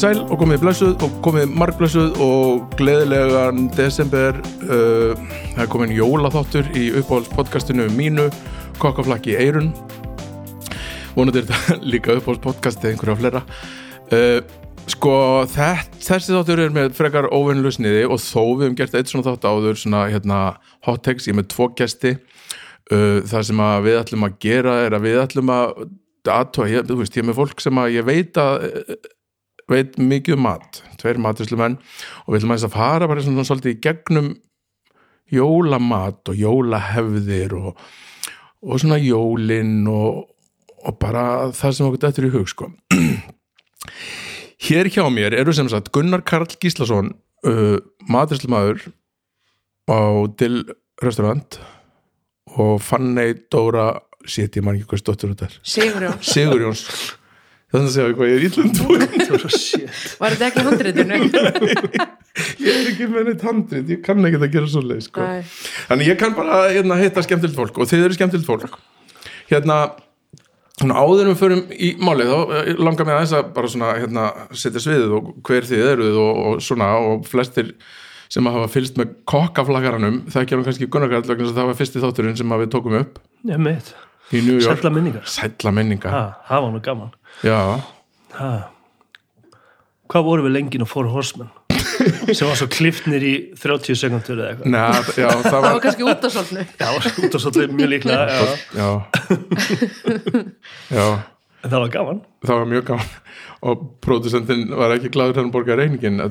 Komið sæl og komið blessuð og komið margblessuð og gleðilegan desember. Uh, það er komin jólaþáttur í uppáhaldspodcastinu mínu Kokkaflakki eirun vonandi er þetta líka uppáhaldspodcast eða einhverja flera uh, sko þess, þessi þáttur er með frekar óvinnlusniði og þó við hefum gert eitt svona þátt áður svona hérna hot takes, ég er með tvo gesti. Uh, það sem við ætlum að gera er að við ætlum að aðtóa, þú veist, ég er með fólk sem að ég veit að veit mikið um mat, tveir maturslumenn og við ætlum að þess að fara bara svona svolítið í gegnum jólamat og jólahefðir og, og svona jólin og, og bara það sem okkur dættur í hug sko. Hér hjá mér eru sem sagt Gunnar Karl Gíslason uh, maturslumæður á Dill restaurant og Fanny Dóra sétt ég man ekki hvað stóttur þetta er. Sigurjón, Sigurjóns þannig að segja hvað ég er íllum var þetta ekki handritinu? ég er ekki með neitt handrit, ég kann ekki að gera svo leið sko. Þannig ég kann bara hérna, hitta skemmtilt fólk og þið eru skemmtilt fólk. Hérna svona, áður en við förum í málið þá eh, langar mér aðeins að bara svona hérna, setja sviðið og hver þið eruð og, og svona og flestir sem að hafa fylst með kokkaflakaranum það ekki alveg kannski Gunnar Karl vegna þess að það var fyrsti þátturinn sem að við tókum upp. Ég meit, í New York. Sætla minningar. Sælla minninga ha, Það var nú gaman. Já, ha. Hvað voru við lengin og fór Horseman sem var svo kliftnir í 30 sekundur eða eitthvað. Nei, já það Það var var kannski út af svolítið Já, út af svolítið mjög líklega já. Já. Já. En það var gaman. Það var mjög gaman. Og pródusentinn var ekki gladur hann borga reyningin en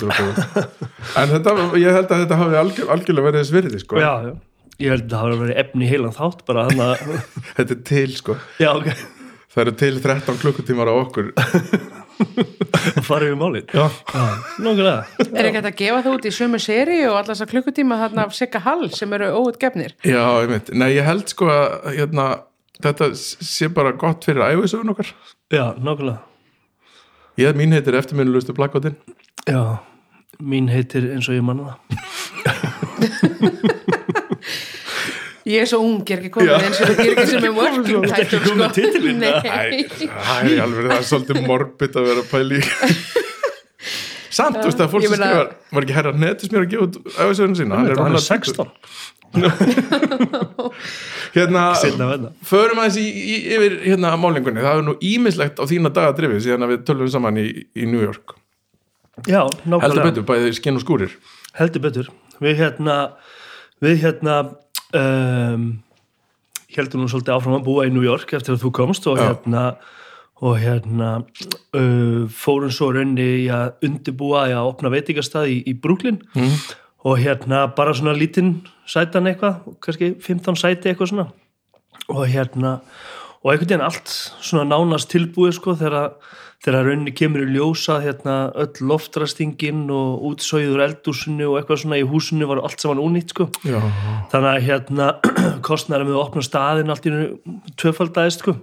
þetta, ég held að þetta hafi algjör, algjörlega verið þess virði sko. Já, já Ég held að það hafa verið efni heilan þátt bara að þetta er til sko. Já, ok, það eru til 13 klukkutímar á okkur. Farið við málið. Já, Nógulega Er ekki hægt að gefa það út í sömu séri og allar þessar klukkutíma þarna af Sigga Hall sem eru óutgefnir? já ég veit, nei ég held sko að hérna, þetta sé bara gott fyrir æfisögun okkar. Já, nógulega ég, mín heitir eftirminnulegustu plakkotin Já, mín heitir eins og ég manna það Ég er svo ung, ég er ekki komin eins og ég er ekki sem er working ert ekki title komin með titilinn, Nei. Æ, það er alveg það er svolítið morbid að vera að pæli samt, þú veist að fólk sem skrifar var ekki herra netis mér að gefa út æfisögun sína? Hann er venjulega 16 hérna, förum aðeins yfir hérna málingunni, það er nú ímislegt á þína daga drifið síðan að við tölum saman í, í New York, Já, heldur betur, bæði skinn og skúrir. Heldur betur. Við hérna við hérna um, heldum nú svolítið áfram að búa í New York eftir að þú komst og Já. hérna og hérna uh, fórum svo raunni í að undibúa að opna veitingastað í, í Brooklyn mm. og hérna bara svona lítinn sætan eitthvað, kannski 15 sæti eitthvað svona og hérna og einhvern veginn allt svona nánast tilbúið sko þegar rauninni kemur í ljósa hérna öll loftrastingin og útsóiður eldúsinu og eitthvað svona í húsinu var allt saman únýtt sko. Já, þannig að hérna kostnæri með að opna staðin allt í tvöfaldæðist sko.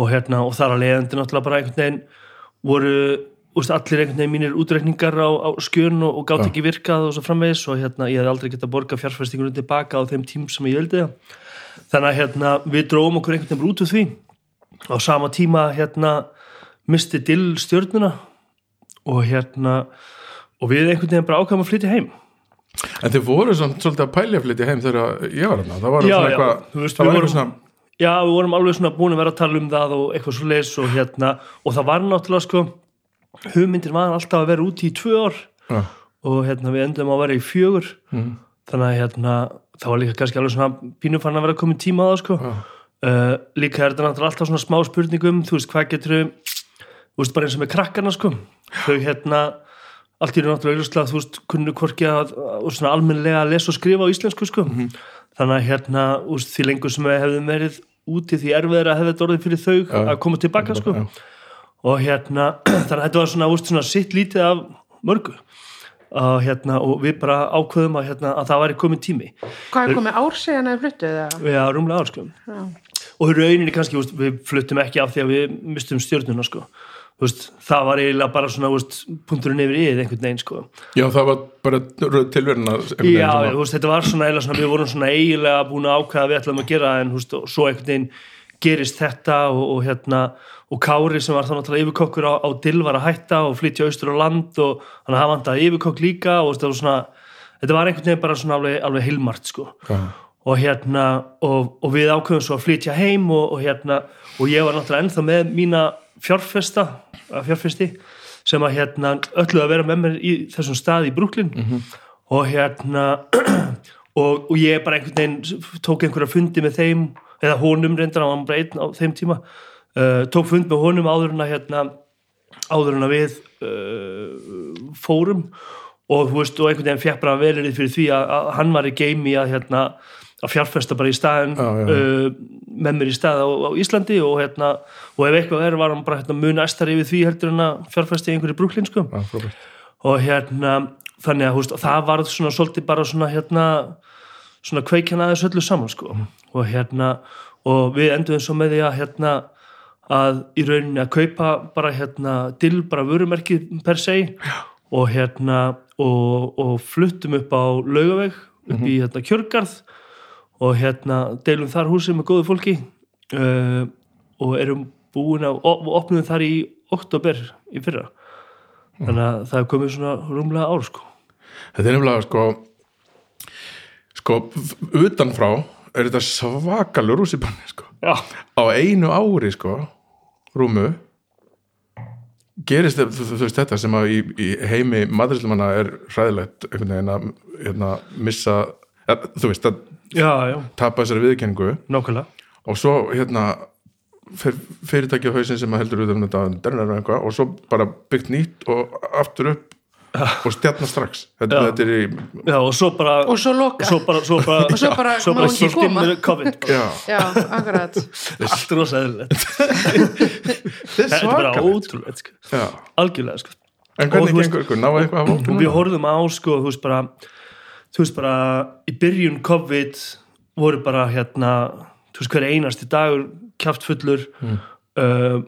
Og hérna og þar að leiðandi náttúrulega bara einhvern veginn voru úst, allir einhvern veginn mínir útreikningar á, á skjön og, og gátt ekki virkað og svo framvegis. Og hérna ég hef aldrei getað borga fjárfæstingunum tilbaka á þeim tím sem ég vildi það þannig að hérna við dróum okkur einhvern veginn út úr því. Á sama tíma hérna misti dill stjörnuna og hérna og við einhvern veginn bara ákvæmum að flytja heim. En þið voru samt svolítið að pælja flytja heim þegar ég var þarna, það var svona eitthvað það var vorum- eitthvað svona Já, við vorum alveg svona búin að vera að tala um það og eitthvað svo leis og hérna og það var náttúrulega sko hugmyndir var alltaf að vera úti í tvö ár já, og hérna við endum að vera í fjögur. Mm, þannig að hérna það var líka kannski alveg svona pínu fann að vera komin tíma á það sko. Uh, líka er þetta náttúrulega alltaf svona smá spurningum þú veist hvað getur þú veist bara eins og með krakkana sko. Þau hérna allt í raun náttúrulega auðvitað þú veist, kunnu hvorki að, svona almennlega að lesa og skrifa á íslensku sko. Þannig að hérna, úst, því lengur sem við hefðum verið úti því erfiðar að hefði þetta orðið fyrir þau Já. að koma tilbaka sko. Já. og hérna, þannig að þetta var svona, úst, svona sitt lítið af mörgu og hérna, og við bara ákveðum að, hérna, að það væri komin tími Hvað er komið ár síðan að þið fluttuð það? að rúmlega ár sko Já. og í rauninni kannski, við fluttum ekki af því að við mistum stjórnuna sko Úst, það var eiginlega bara svona úst, punkturinn yfir yfir einhvern veginn sko Já, það var bara tilverðina Já, veist, þetta var svona eiginlega svona, við vorum svona eiginlega búin að ákveða að við ætlum að gera en veist, svo einhvern veginn gerist þetta og, og hérna og Kári sem var þá náttúrulega yfirkokkur á, á dill var að hætta og flytja austur á land og hann hafði vantaði yfirkokk líka og þetta var svona, þetta var einhvern veginn bara svona alveg, alveg heilmart sko. Og hérna, og, og við ákveðum svo að flytja heim og, og hérna og ég var náttúrulega ennþá með mína fjárfesta, fjárfesti sem að hérna öllu að vera með mér í þessum stað í Brooklyn. Og hérna og, og ég bara einhvern veginn tók einhverja fundi með þeim eða honum reyndar, bara einn á þeim tíma uh, tók fund með honum áður en að hérna, áður en að við uh, fórum og þú veist, og einhvern veginn fekk bara verið fyrir því að, að hann var í geimi að hérna, að fjárfesta bara í staðin já, já. uh, með mér í stað á, á Íslandi og hérna, og ef eitthvað er var hann bara hérna, mun æstar yfir því heldur en að fjárfesta í einhverju brúklin Já, frábært. og hérna þannig að húst, það var svona svolítið bara svona hérna svona kveikjana aðeins öllu saman sko. Og hérna og við enduðum svo með því að hérna að í rauninni að kaupa bara hérna dill bara vörumerki per se. Og hérna og, og fluttum upp á laugaveg upp í hérna kjörgarð. Og hérna deilum þar húsið með góðu fólki. Uh, og erum búin að og opnum þar í oktober í fyrra. Þannig að það er komið svona rúmlega ár sko. Þetta er nefnilega sko sko, utanfrá er þetta svakalur rússipanni sko. Á einu ári sko rúmu gerist þetta sem að í, í heimi maðurslumanna er hræðilegt einhvern veginn að hérna, missa ja, þú veist að tapa þessari viðkenningu nákvæmlega. Og svo hérna fer, fyrirtæki á hausin sem að heldur út um þetta og svo bara byggt nýtt og aftur upp og stjarnar strax þetta, Já. þetta er í Já, og svo bara Og svo loka. svo bara, svo bara, Og svo bara svo bara koma. með COVID bara. já, Já, akkurat. allt rosa eðlilegt þetta þetta er bara ótrúlegt sko. já. algjörlega sko. en Og hvernig veist- gengur ykkur, náðu eitthvað að vóta við horfðum á sko, þú veist bara þú veist bara, í byrjun COVID voru bara hérna þú veist hver einasti dagur kjaftfullur Mm. Uh,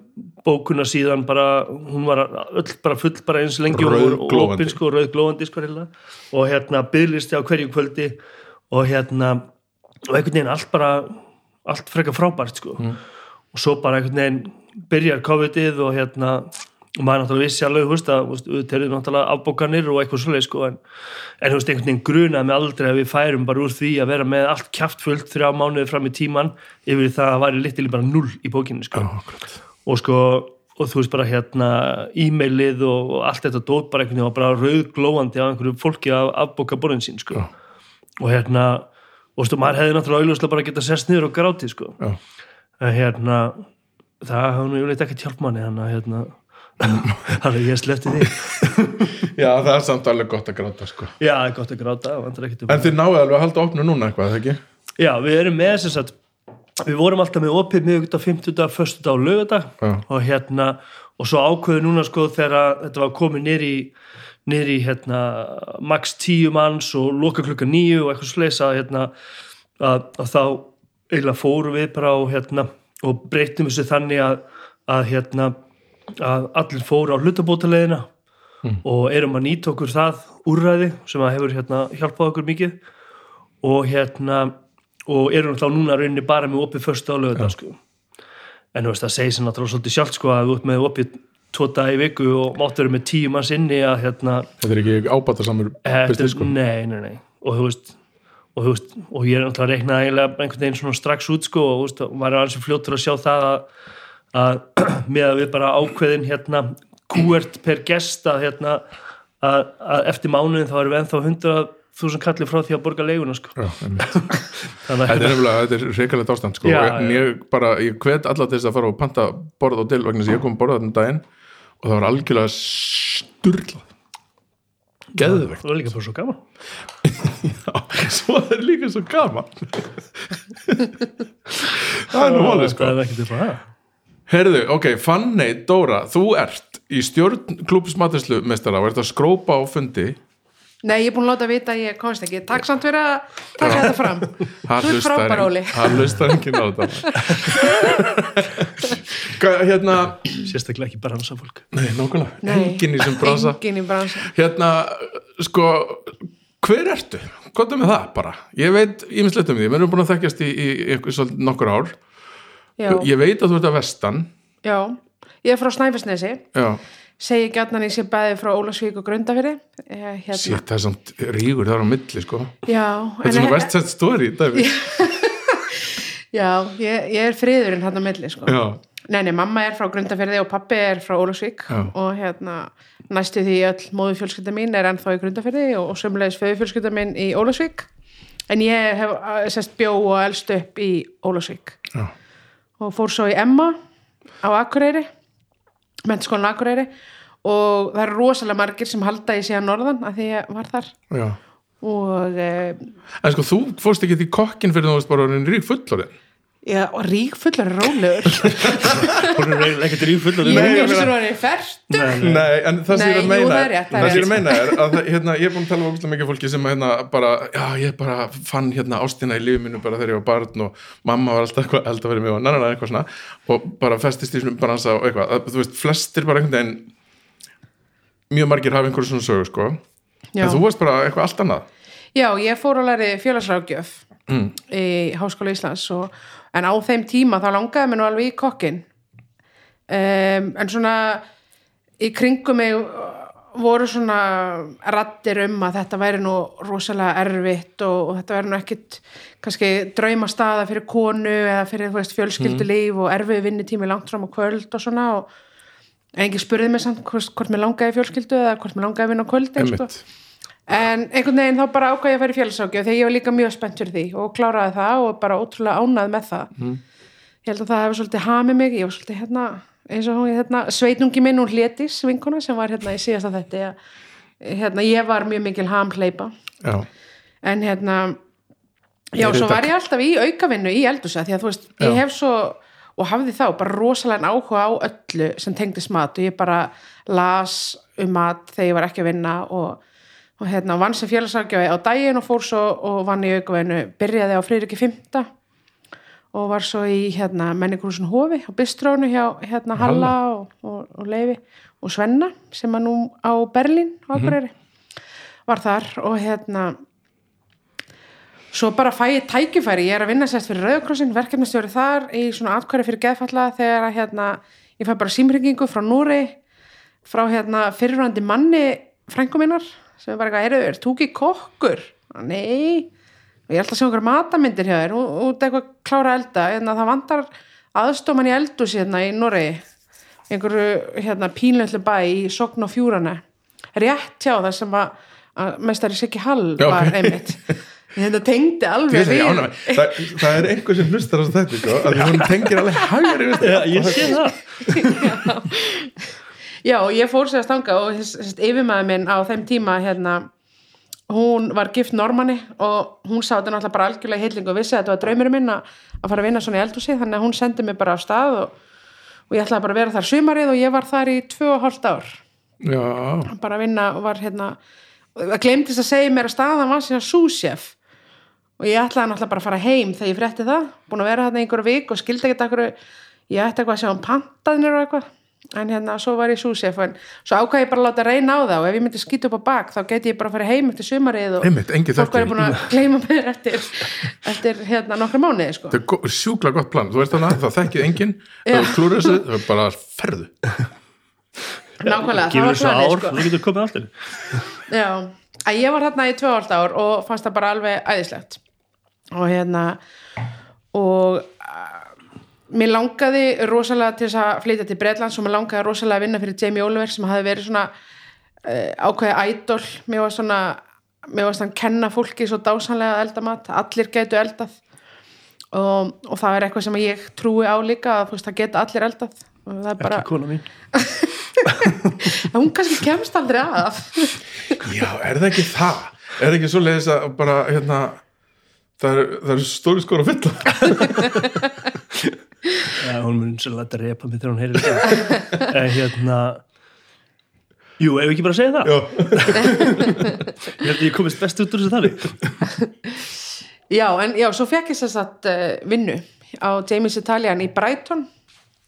bókuna síðan bara hún var öll bara full bara eins lengi og voru Rauðglóandi. opin sko, rauðglóandi sko, hreinlega. og hérna byggðlisti á hverju kvöldi og hérna og einhvern veginn allt bara allt frekar frábært sko og svo bara einhvern veginn byrjar COVID-ið og hérna og maður náttúrulega vissi alveg, þú veist, að auðvitað eru náttúrulega afbókanir og eitthvað svoleið sko, en, en þú veist, einhvern veginn grunaði mig aldrei að við færum bara úr því að vera með allt kjaftfullt þrjá mánuði fram í tíman yfir það að væri litli bara null í bókinni sko. og sko og þú veist bara hérna e-mailið og, og allt þetta dót bara einhvern veginn var bara rauðglóandi á einhverju fólki að afbóka borðin sín sko. og hérna og stu, maður hefði náttúrulega þannig að ég sleppti því já, það er samt alveg gott að gráta sko. já, er gott að gráta um en þið náðu alveg að halda opnu núna eitthvað, ekki? já, við erum með þess að við vorum alltaf með opið miðvikudag, fimmtudag, föstudag og lögadag og hérna og svo ákveðu núna sko þegar þetta var komið niður í hérna max tíu manns og loka klukka níu og eitthvað sleisa hérna að, að þá eiginlega fórum við bara og hérna og breytum þessu þannig að, að hérna að allir fóru á hlutabótaleðina og erum að nýta okkur það úrræði sem að hefur hérna hjálpað okkur mikið. Og hérna og erum þá núna rauninni bara með opið förstu á lögða sko. en þú veist það segir sér náttúrulega svolítið sjálft sko að þú ert með opið tvo dag í viku og máttu verið með tíu manns inni að hérna þetta er ekki ábata samur er- nei, nei, nei. Og þú veist og, þú veist, og ég er náttúrulega að reikna eiginlega einhvern veginn svona strax út sko og og maður er alveg fljótur að sjá það að, að með að við bara ákveðin hérna kúert per gest að hérna að, að eftir mánuðin þá erum við ennþá 100.000 kallir frá því að borga leiguna sko. Já, Þetta að er nefnilega, þetta er reikalegt ástand sko. Já, en ég bara, ég hvet alla til þess að fara og panta borð og til vegna að ég kom borða þarna um daginn og það var algjörlega sturlað. Geðvegt það var líka bara svo gaman. Já, svo er líka svo gaman. Það er nú alveg sko. Það er ekki til það Herðu, ok, Fanney, Dóra, þú ert í stjórn klúpsmaturslu mestara og ert að skrópa á fundi. Nei, ég er búin að láta vita að ég komst ekki. Takk samt fyrir að taka þetta fram. Þú hlustar frábær, Óli. hann hlustar enginn á þetta. Hva- Hérna sérstaklega ekki bransa fólk. Nei, nákvæmlega, Nei, enginn í sem brasa. Engin í bransa Hérna, sko hver ertu? Hvað er með það bara? Ég veit ímislegt um því, við erum búin að þekkjast í, í, í svolítið nokkur ár Já, Ég veit að þú ert að vestan. Já. Ég er frá Snæfellsnesi. Já, Segi gjarnan ég sé bæði frá Ólasvík og Grundafiri hérna. shit, það er samt rígur þar á milli, sko. Já, Þetta er svona Side Story, David Já, ég, ég er friðurinn hann á milli sko. Nei, nei, mamma er frá Grundafirði og pappi er frá Ólasvík og hérna næstu því öll móðu fjölskylda mín er ennþá í Grundafirði og, og sömulegis föðu fjölskylda mín í Ólasvík en ég hef eh, sest bjó og elst upp í Ólasvík já, og fór svo í Emma á Akureyri mennskólan Akureyri. Og það eru rosalega margir sem halda í síðan norðan að því ég var þar. Já. Og e, En sko, þú fórst ekki til kokkin fyrir þú veist bara rík fullorinn já, og rík fullar rólegur. Hún er ekkert ríf fullur ég Nei, er ekki meina- svo hann fært Nei, en það sem ég er að meina það er rétt, það er það sem ég er að meina er að það- hérna, ég er búin að tala um ógustlega mikið fólki sem hérna bara, já, ég bara fann hérna ástina í lífi mínu bara þegar ég var barn og mamma var alltaf eitthvað eld að vera mig og nannan eitthvað svona. Og bara festist í svona bransa og eitthvað, að, þú veist, flestir bara einhvern veginn mjög margir hafa einhverju svona sögu, sko. Já. en þú varst bara eitthvað allt annað. Já, ég fór að læri félagsrákjöf mm. í Háskóla Íslands og, en á þeim tíma þá langaði mér nú alveg í kokkin um, en svona í kringum mig voru svona rattir um að þetta væri nú rosalega erfitt og, og þetta væri nú ekkit kannski drauma staða fyrir konu eða fyrir veist, fjölskyldulíf og erfið vinnutími langt fram á kvöld og svona og engin spurði mig samt hvort, hvort mér langaði fjölskyldu eða hvort mér langaði að vinna á kvöld sko. einmitt, En einhvern veginn þá bara ákvað ég að fara í félagságjöf þegar ég var líka mjög spennt fyrir því og kláraði það og bara ótrúlega ánað með það. Ég held að það hefur svolítið hamið mig, ég var svolítið hérna, eins og hún, hérna, sveitnungi minn, hún hlétis vinkona sem var hérna í síðasta þetta, hérna, ég var mjög mikil hamhleipa, já, en hérna, já, svo var ég alltaf í aukavinnu í eldúsa því að þú veist, ég Já. hef svo, og hafði þá bara rosalega áhuga á öllu sem tengdist mat og ég bara las um mat þegar ég var ekki að vinna og og hérna vann sem félagsargjafi á daginn og fór svo og vann í aukaveinu byrjaði á Friðriki 5 og var svo í hérna menningrúsin Hofi á bistrónu hjá hérna Halla og, og, og Leifi og Svenna sem er nú á Berlín á Akureyri var þar og hérna svo bara fæ ég tækifæri. Ég er að vinna sérst fyrir Rauðkrossin verkefnastjóri þar í svona atkværi fyrir geðfalla þegar að hérna ég fæ bara símringingu frá Núri frá hérna fyrirvændi manni frængu minnar sem er bara eitthvað, er, er þú ekki kokkur? Nei, og ég ætla að sjá einhverja matamyndir hjá þér, út eitthvað klára að elda, en það vantar aðstoman í eldus hérna í Noregi, einhverju hérna pínlöllu bæ í Sogn og Fjúrana, rétt hjá það sem að, að mestari Siggi Hall Já, var ok. einmitt. Þetta tengdi Ég alveg með. það, það er einhver sem hlustar á þetta sko, að því hún tengir alveg þetta. ég sé það Já, ég fór sér að stanga og yfirmaður minn á þeim tíma hérna, hún var gift normanni og hún sá þetta náttúrulega bara algjörlega í hillingu og vissi að þetta var draumurinn minn að fara að vinna svona í eldhúsi þannig að hún sendi mig bara á stað og, og ég ætlaði bara að vera þar sumarið og ég var þar í tvö og hálft ár. Já, bara að vinna og var hérna og glemtist að segja mér að staðan var síðan súsjef og ég ætlaði náttúrulega bara að fara heim þegar ég frétti það búin að vera þarna einhverju vik og skildi akkur ég ætti eitthvað að sjá um pantaðnir og eitthvað en hérna svo var ég súsjef en svo ákvað ég bara að láta reyna á það og ef ég myndi skýta upp á bak þá geti ég bara að fara heim eftir sumarið og einmitt, fólk væri búin að gleyma mér eftir, eftir hérna nokkra mánuði sko. Þetta er sjúklega gott plan, þú veist þannig að það þekkið enginn, það klúra þessu, það er bara ferðu. nákvæmlega, það var planið ár, sko. þú getur komið aftur Já, að ég var hérna í tvö ált ár og fannst það bara alveg æðislegt og hérna og mér langaði rosalega til þess að flytja til Bretlands og mér langaði rosalega að vinna fyrir Jamie Oliver sem hafi verið svona uh, ákveði ædol mér var svona mér var svona að kenna fólki svo dásanlega að elda mat. Allir getu eldað. Og, og það er eitthvað sem ég trúi á líka að þú veist, það geta allir eldað. Er bara, ekki kona mín. Hún kannski kemst aldrei að. Já, er það ekki það? Er það ekki svo leiðis að bara, hérna, það eru er stóri skóra að fylla? Já, hún mun sérlega að drepa mig þegar hún heyrir þetta. En hérna Jú, ef ekki bara segja það? Já, Ég held að ég komist best út úr þessu þannig. Já, en já, svo fekk ég sér satt uh, vinnu á James Italian í Brighton.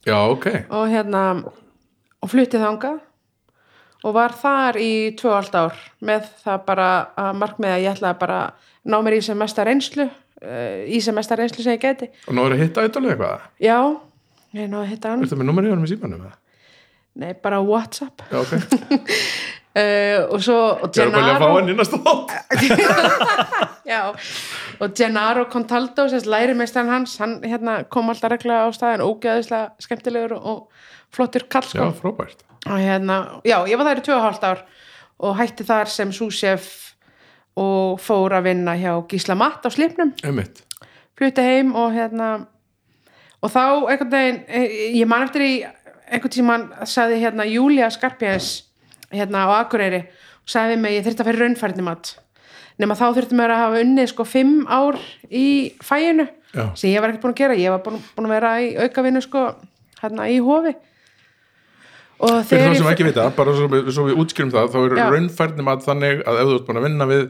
Já, ok. og hérna og fluttið þangað. Og var þar í tvö og allt ár með það bara að markmiða að ég ætlaði bara ná mér í sem mesta reynslu í sem mesta reynslu sem ég geti Og nú er að hitta eitthvað eitthvað? já, ég náðu að hitta hann Er þetta með nummer í honum í símanum? nei, bara Whatsapp Já, ok. uh, og svo og Ég er að velja að fá Gennaro hann í næsta þátt. já, og Gennaro Contaldo sérst lærimeistarinn hans, hann hérna, kom alltaf regla á staðin, ógeðislega skemmtilegur og flottur kall Já, sko. frábært. og hérna, já, ég var þær í tvö og hálft ár og hætti þar sem súsef og fór að vinna hjá Gísla Matt á slipnum flutti heim og hérna og þá einhvern veginn eh, ég man eftir í einhvern tímann sagði hérna Júlia Skarpjæns hérna á Akureyri og sagði við mig ég þurfti að fyrir raunfærni mat nema þá þurfti mér að hafa unnið sko fimm ár í fæinu Já. sem ég var ekkert búin að gera, ég var búin, búin að vera í aukavinnu sko hérna í hofi Fyrir þá sem ekki vita, bara svo, við- svo við útskjörum það, þá eru Já. raunfærni mat þannig að ef þú ert búin að vinna við,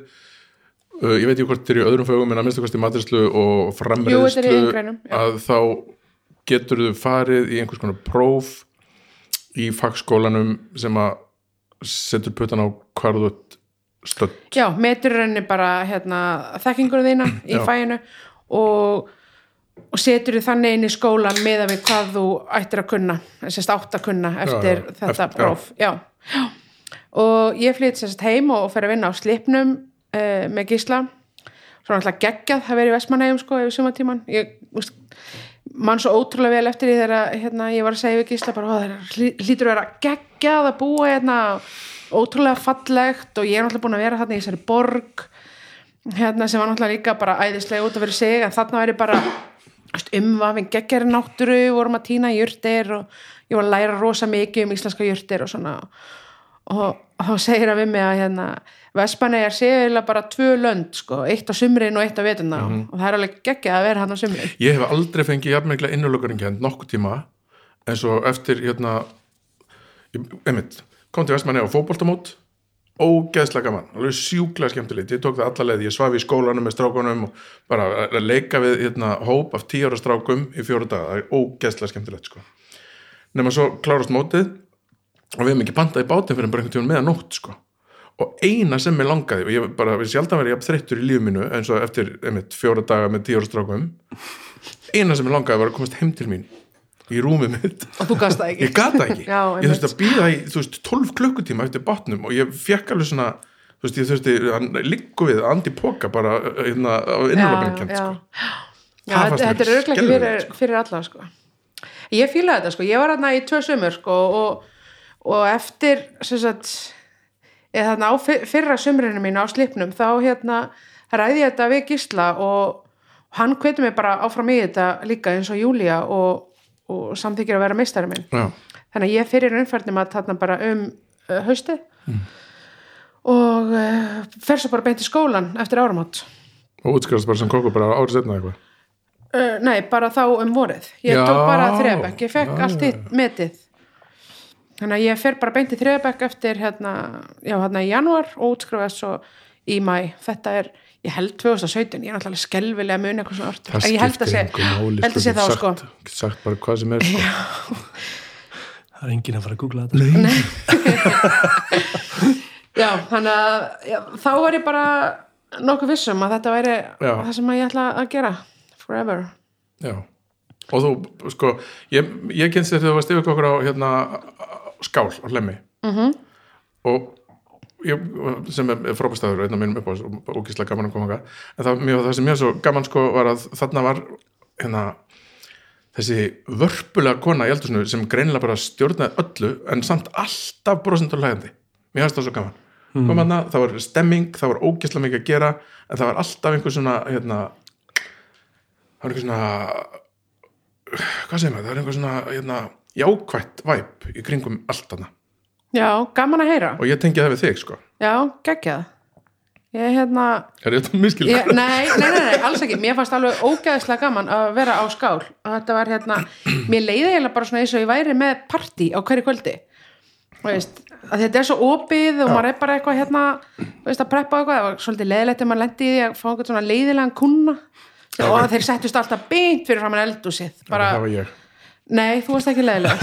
uh, ég veit ekki hvort eru í öðrum fögum en að minnsta kosti matrislu og er já. að þá getur þú farið í einhvers konar próf í fagskólanum sem að setur puttan á hvar þú ert stödd. Já, metur henni bara hérna, þekkingur þína í fæinu og, og setur þið þannig inn í skólan með að við hvað þú ættir að kunna, sérst átt að kunna eftir já, þetta eftir- próf. Já. Já. Og ég flytt sérst heim og fer að vinna á slipnum uh, með gísla. Svo náttúrulega geggjað að vera í Vestmannegjum sko yfir sumatíman. Ég úst, mann svo ótrúlega vel eftir því þegar hérna, ég var að segja við gísla bara, "Ó, það hlýtur að vera geggjað að búa hérna ótrúlega fallegt og ég er náttúrulega búin að vera þarna í þessari borg hérna sem var náttúrulega líka bara æðislega út af fyrir sig en þarna væri bara umvafin geggjari náttúru vorum að týna jurtir og ég var að læra rosa mikið um íslenska jurtir og svona. Og þá segir hann við mig að hérna Vespaneyjar séu bara tvö lönd sko, eitt á sumrin og eitt á veturna. Og það er alveg geggjað að vera hann á sumrin. Ég hef aldrei fengið jafnmegla innulökuringkend nokkuð tíma eins og eftir hérna einmitt, kom til Vestmanni á fótboltamót ógeðslega gaman, alveg sjúklega skemmtilegt ég tók það alla leið, ég svaf í skólanum með strákunum og bara að leika við hérna, hóp af tíu ára strákum í fjóra daga það er ógeðslega skemmtilegt sko. nema svo klárast mótið og við hefum ekki bandað í bátinn fyrir bara einhvern tíma meðan nótt sko. og eina sem mér langaði og ég bara, við sjaldan verið jafn þreyttur í lífu mínu eins og eftir einmitt, fjóra daga með tíu ára strákum eina sem mér langaði var að komast heim til mín í rúmið mitt og þú gasta ekki ég gata ekki, Já, ég þurfti að býða í veist, 12 klukkutíma eftir bátnum og ég fekk alveg svona þú veist, ég þurfti líku við andi póka bara hérna, á innlöfingkend já, sko. þetta, er örglega ekki fyrir, sko. fyrir alla sko. ég fílaði þetta sko. ég var hérna í tvö sömur sko, og, og eftir sem sagt, eða þarna á fyr- fyrra sömurinu mín á slipnum þá hérna ræði ég þetta við Gísla og hann hvetur mig bara áfram í þetta líka eins og Júlía og, og samþykir að vera meistari minn. Já, þannig að ég fyrir raunfærnum að þarna bara um uh, haustið. Og uh, fer svo bara beint í skólan eftir áramót. Og útskrast bara sem kókur bara árið setna eitthvað? Uh, nei, bara þá um vorið. Ég Já, tók bara þriðabekk, ég fekk allt hitt metið. Þannig að ég fer bara beint í þriðabekk eftir hérna, já, hérna í janúar og útskrifast svo í mæ þetta er, ég held 2017 ég er náttúrulega skelvilega mun eitthvað svona orð en ég held að sé, máli held að sé þá sko sagt, sagt bara hvað sem er sko. Það er enginn að fara að googla þetta já, þannig að já, þá var ég bara nokkuð vissum að þetta væri Já. það sem að ég ætla að gera forever já og þú, sko, ég, ég kynst þér þegar þú varst yfir okkur á hérna, skál á hlemmi -hmm. Mhm. og sem er frábæstaður einn af mínum upp á og gísla gaman að koma þangað. en það, mjög, það sem mjög svo gaman sko var að þarna var hérna þessi vörpulega kona í eldursnu sem greinilega bara stjórnaði öllu en samt alltaf brosendur hlægandi mér finnst það svo gaman mm. kom hana, það var stemming, það var ógislega mikið að gera en það var alltaf einhver svona hérna, það var einhver svona hvað segir maður, það var einhver svona hérna, jákvætt væp í kringum allt hana já, gaman að heyra. Og ég tengi það við þig sko. Já, geggjað. Ég hérna er þetta miskil? ég, nei, nei, nei, nei, alls ekki. Mér fannst alveg ógeðslega gaman að vera á skál. Og þetta var hérna, mér leiði eiginlega bara svona eins og ég væri með partí á hverju kvöldi. Þú veist, að þetta er svo opið og maður er bara eitthvað hérna veist, að preppa eitthvað, það var svolítið leiðilegt ef maður lendi í því að fá eitthvað svona leiðilegan kunna og þeir settust alltaf beint fyrir framan eldúsið bara, það var ég Nei, þú varst ekki leiðilega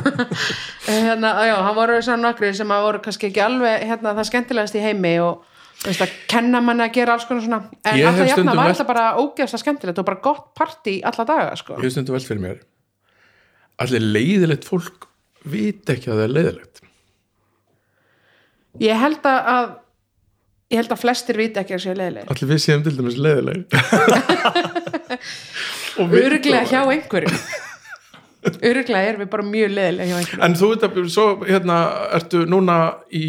hérna, já, hann voru svona nokkri sem að voru kannski ekki alveg hérna, það skemmtilegast í heimi og veist að kenna manni að gera alls konar svona. En alltaf jafna var þetta bara ógeðslega skemmtilegt. Og bara gott partí alla daga sko. ég stundu velt fyrir mér allir leiðilegt fólk vita ekki að það er leiðilegt Ég held að, ég held að flestir viti ekki að séu leiðileg allir við séum til dæmis leiðileg og við- Öruglega hjá einhverjum Öruglega erum við bara mjög einhverjum en þú veit að svo hérna ertu núna í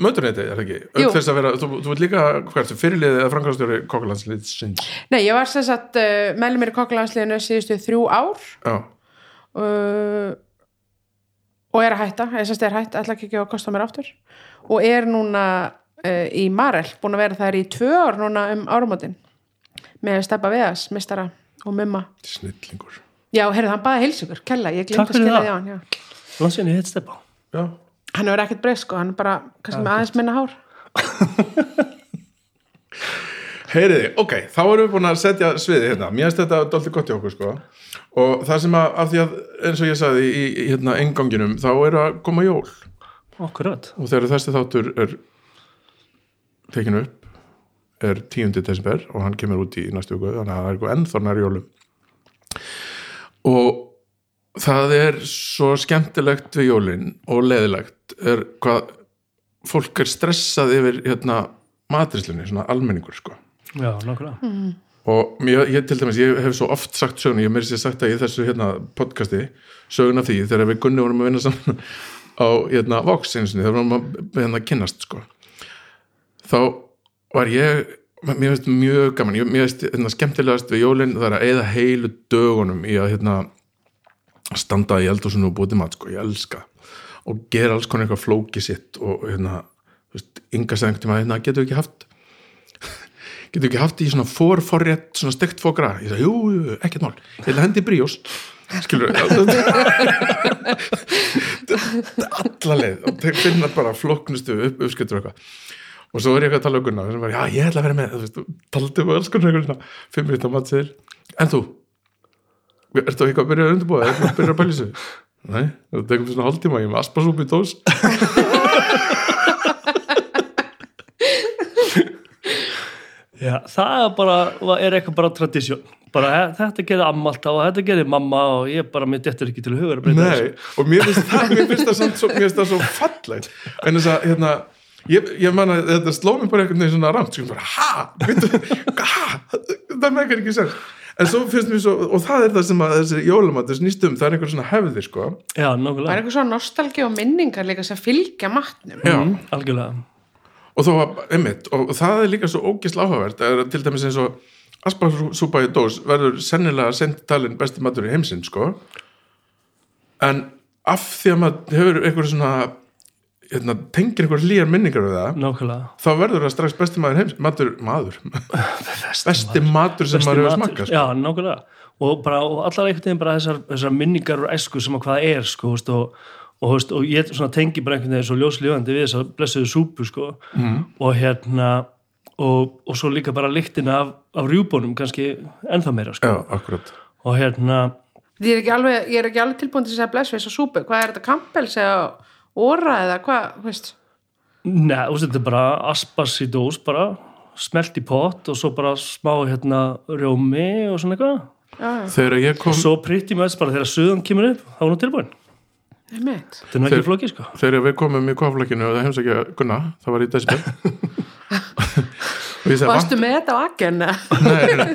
mönduneti, er það ekki? Auk þess að vera, þú, þú veit líka hvað ertu fyrirliðið eða frangastöru kokkulandsliðsins Nei, ég var sem sagt uh, meðlum mér í kokkalansliðinu síðustu þrjú ár. Uh, og er að hætta eða sem sagt er hætt, ætla ekki að kosta mér aftur. Og er núna uh, í Marel, búin að vera þær í tvö ár núna um árumótin með Steppa Vegas, mistara og mumma. Snillingur Já, heyrðu, hann baði heilsugur, kella, ég glemt að það. því á hann já. Lansin ég heit stepa já, Hann hefur ekkert breyst sko, hann er bara kannski með aðeins minna hár. Heyriði, ok, þá erum við búin að setja sviði hérna, mér finnst þetta dálítið gott í okkur sko. Og það sem að, af því að eins og ég sagði í, í hérna enganginum, þá eru að koma jól. Akkurat og þegar þessi þáttur er tekinu upp er 10. desember og hann kemur út í næstu viku, þannig að það er nær jólum og það er svo skemmtilegt við jólin og leðilegt er hvað fólk er stressað yfir hérna matrislinni, svona almenningur sko. Já, nákvæmlega. Og mér, ég til dæmis, ég hef svo oft sagt söguna, ég meiri sér sagt það í þessu hérna podcasti, söguna því þegar við Gunni vorum að vinna saman á hérna Vox einsinni, þegar vorum að hérna kynnast sko. Þá var ég mér finnst mjög gaman, mér finnst hérna, skemmtilegast við jólinn það er að eyða heilu dögunum í að hérna standa í eldhúsinu og búið til mat sko, ég elska og gera alls konar eitthvað flóki sitt og hérna, þú veist, ynga segðum tíma, hérna, getur ekki haft getur ekki haft í svona fórforrétt, svona stekt fógra ég sagði, jú, jú, ekkert mál, ég að hendi í bríós. Skilur alla leið. Og þeir finna bara flokknustu upp, uppskiptur eitthvað og svo er ég að tala um Gunnar sem var, já, ég ætla að vera með þú veist, taldi um alls konar fimm minúta matsiðir, en þú? Ertu eitthvað að byrja að undirbúa? Ertu að byrja að þessu nei, það tekum svona hálftíma, ég er með aspasúpi í dós. Já, það er bara, er eitthvað bara tradisjón bara þetta gerir amma alltaf og þetta gerir mamma og ég bara, mér dettur ekki til að huga að breyta Nei, og mér finnst það, mér finnst það, samt mér finnst það svo fallegt. En þess að, hérna ég, ég man að þetta sló mig bara einhvern veginn svona rámt sko, bara, ha, það meikar ekki sér en svo finnst mér svo, og það er það sem að þessi jólamat þess nýstum, það er einhver svona hefði sko. Já, Það er eitthvað svona nostalgi og minningar líka sem fylgja matnum. Já, mm, algjörlega. Og þó að, einmitt, og það er líka svo ógislega áhugavert, það er til dæmis eins og asparsúpa í dós verður sennilega sent talin besti matur í heimsinn sko. En af því að maður hefur einhver svona hérna, tengir einhver hlýjar minningar við það Nákvæmlega þá verður það strax besti maður heims matur, maður besti matur sem Besti maður hefur matur. smakkað sko. Já, nákvæmlega og, bara, og allar einhvern veginn bara þessar, þessar minningar og æsku sem að hvað er sko, veist, og, og, veist, og ég svona tengi bara einhvern veginn svo ljóslífandi við þessar blessuðu súpu sko, mm. og hérna og, og svo líka bara lyktina af, af rjúbónum kannski ennþá meira sko. Já, akkurat og hérna Ég er ekki alveg, ég er ekki alveg tilbúin til að segja bless við þessa súpu, hvað er þetta kampels eða óra eða hvað, þú veist? Nei, þú veist, þetta er bara aspas í dós bara, smelt í pott og svo bara smá hérna rjómi og svona eitthvað. Þegar ég kom, svo pritti með þess bara þegar suðan kemur upp þá er hún tilbúin, ég meit þetta er nú Þeir- ekki flókið sko. þegar við komum í koflækinu og það heimsækja Gunna, það var í Desibel Varstu með þetta á akken? Nei,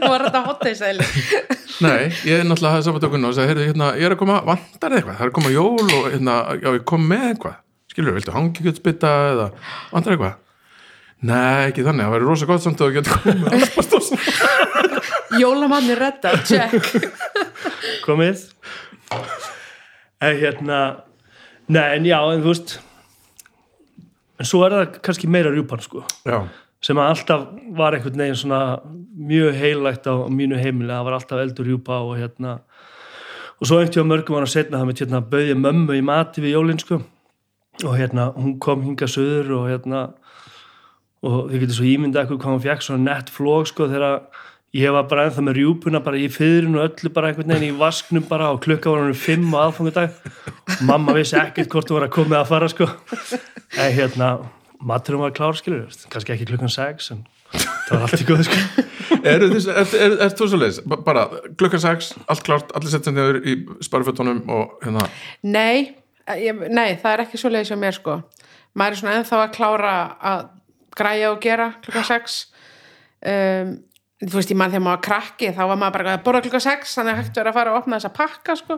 Var þetta hotteisæli? Nei, ég er náttúrulega saman tökunna og sagði, heyrðu, hérna, ég er að koma, vantar þig eitthvað, það er að koma jól og hérna, já, ég kom með eitthvað, skilur, viltu hangikjötsbytta eða vantar eitthvað? Nei, ekki þannig, það væri rosa gott samt að þú getur komið. Jólamanni redda, check komið en hérna nei, en já, en þú veist en svo er það kannski meira rjúpan sko já, sem að alltaf var einhvern veginn svona mjög heilagt á mínu heimili það var alltaf eldur rjúpa og hérna og svo einhvern tíma mörgum var að setna það með hérna bauði mömmu í mati við jólin sko. Og hérna hún kom hinga söður og hérna og þið getur svo ímyndað eitthvað hvað hún fekk svona nett flók sko þegar ég var bara ennþá með rjúpuna bara í fyrinu og öllu bara einhvern veginn í vasknum bara og klukka var hann um fimm á aðfangudag mamma vissi ekkert hvort þú var að koma að fara sko. En hérna maturum var klár skilur kannski ekki klukkan sex en það var allt í góð sko eru þess, er, er, er þú svo leiðis bara klukkan 6, allt klárt allir sem þeir í sparifötunum og hérna, Nei, ég, nei, það er ekki svo leiðis hjá mér sko. Maður er svona ennþá að klára að græja og gera klukkan 6 um, Þú veist, ég mann þegar maður var krakki þá var maður bara að borða klukkan 6 þannig að hægt verið að fara að opna þessa pakka sko.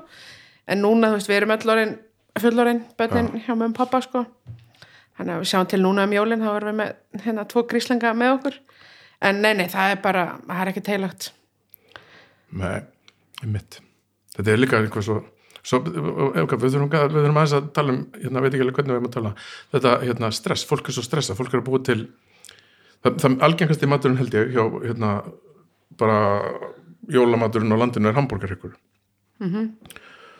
en núna, þú veist, við erum öll orðin fullorinn, börnin hjá og pappa sko. Þannig að við sjáum til núna um jólin þá erum við með hérna tvo gríslinga með okkur. En nei, nei, það er bara það er ekki teilagt. Með mitt þetta er líka einhver svo, svo ef, við, þurfum, við þurfum aðeins að tala um hérna veit ekki alveg hvernig við erum að tala. Þetta hérna, stress, fólk er svo stressa, fólk er að búa til það, það algengast í maturinn held ég hjá hérna bara jólamaturinn á landinu er hambúrgarryggur mm -hmm.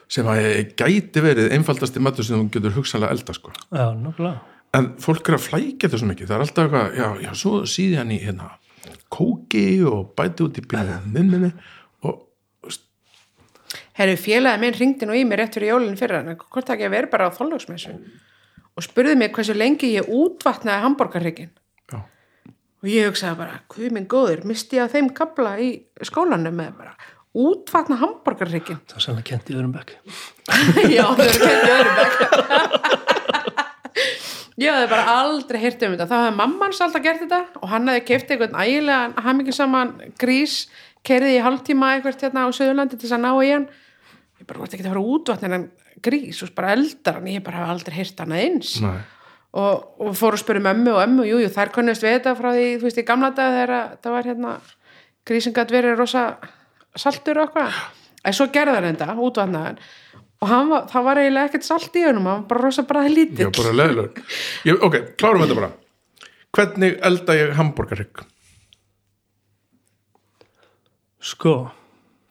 sem að gæti verið einfaldasti matur sem þú getur hugsanlega elda sko. Já, nokkulega en fólk er að flækja svo mikið. Það er alltaf eitthvað, já, já, svo síði hann í hérna, kóki og bæti út í minni og Herru, félagið minn ringdi nú í mig rétt fyrir jólinn fyrir hann, hvort það ekki að vera bara á þóllagsmessu og spurði mig hversu lengi ég útvatnaði hambúrgarryggin já, og ég hugsaði bara, hvað minn góður misti ég á þeim kabla í skólanum með bara útvatna hambúrgarryggin það er sannlega kent í öðrum bekk. Já, þau eru kænt í öðrum bekk Ég hafði bara aldrei heyrt um þetta. Þá hafði mammans alltaf gert þetta og hann hafði keift einhvern ægilega hamingisaman grís, kerði í hálftíma eitthvað hérna á Söðurlandi til þess að ná í hann. Ég bara vart ekki að fara útvatna en grís og bara eldar hann. Ég bara hafði aldrei heyrt hann eins. Og, og fór að spyrja mömmu og ömmu jú, jú, þær kunnust við þetta frá því, þú veist, í gamla dag þegar að það var hérna grísin gætt verið rosa saltur og eitthvað. En svo gerði hann þetta, útvatnaðan og hann var, það var eiginlega ekkert salt í honum hann var bara rosa bræði já, lítill bara leðilegur ok, klárum þetta bara. Hvernig elda ég hambúrgarrygg sko,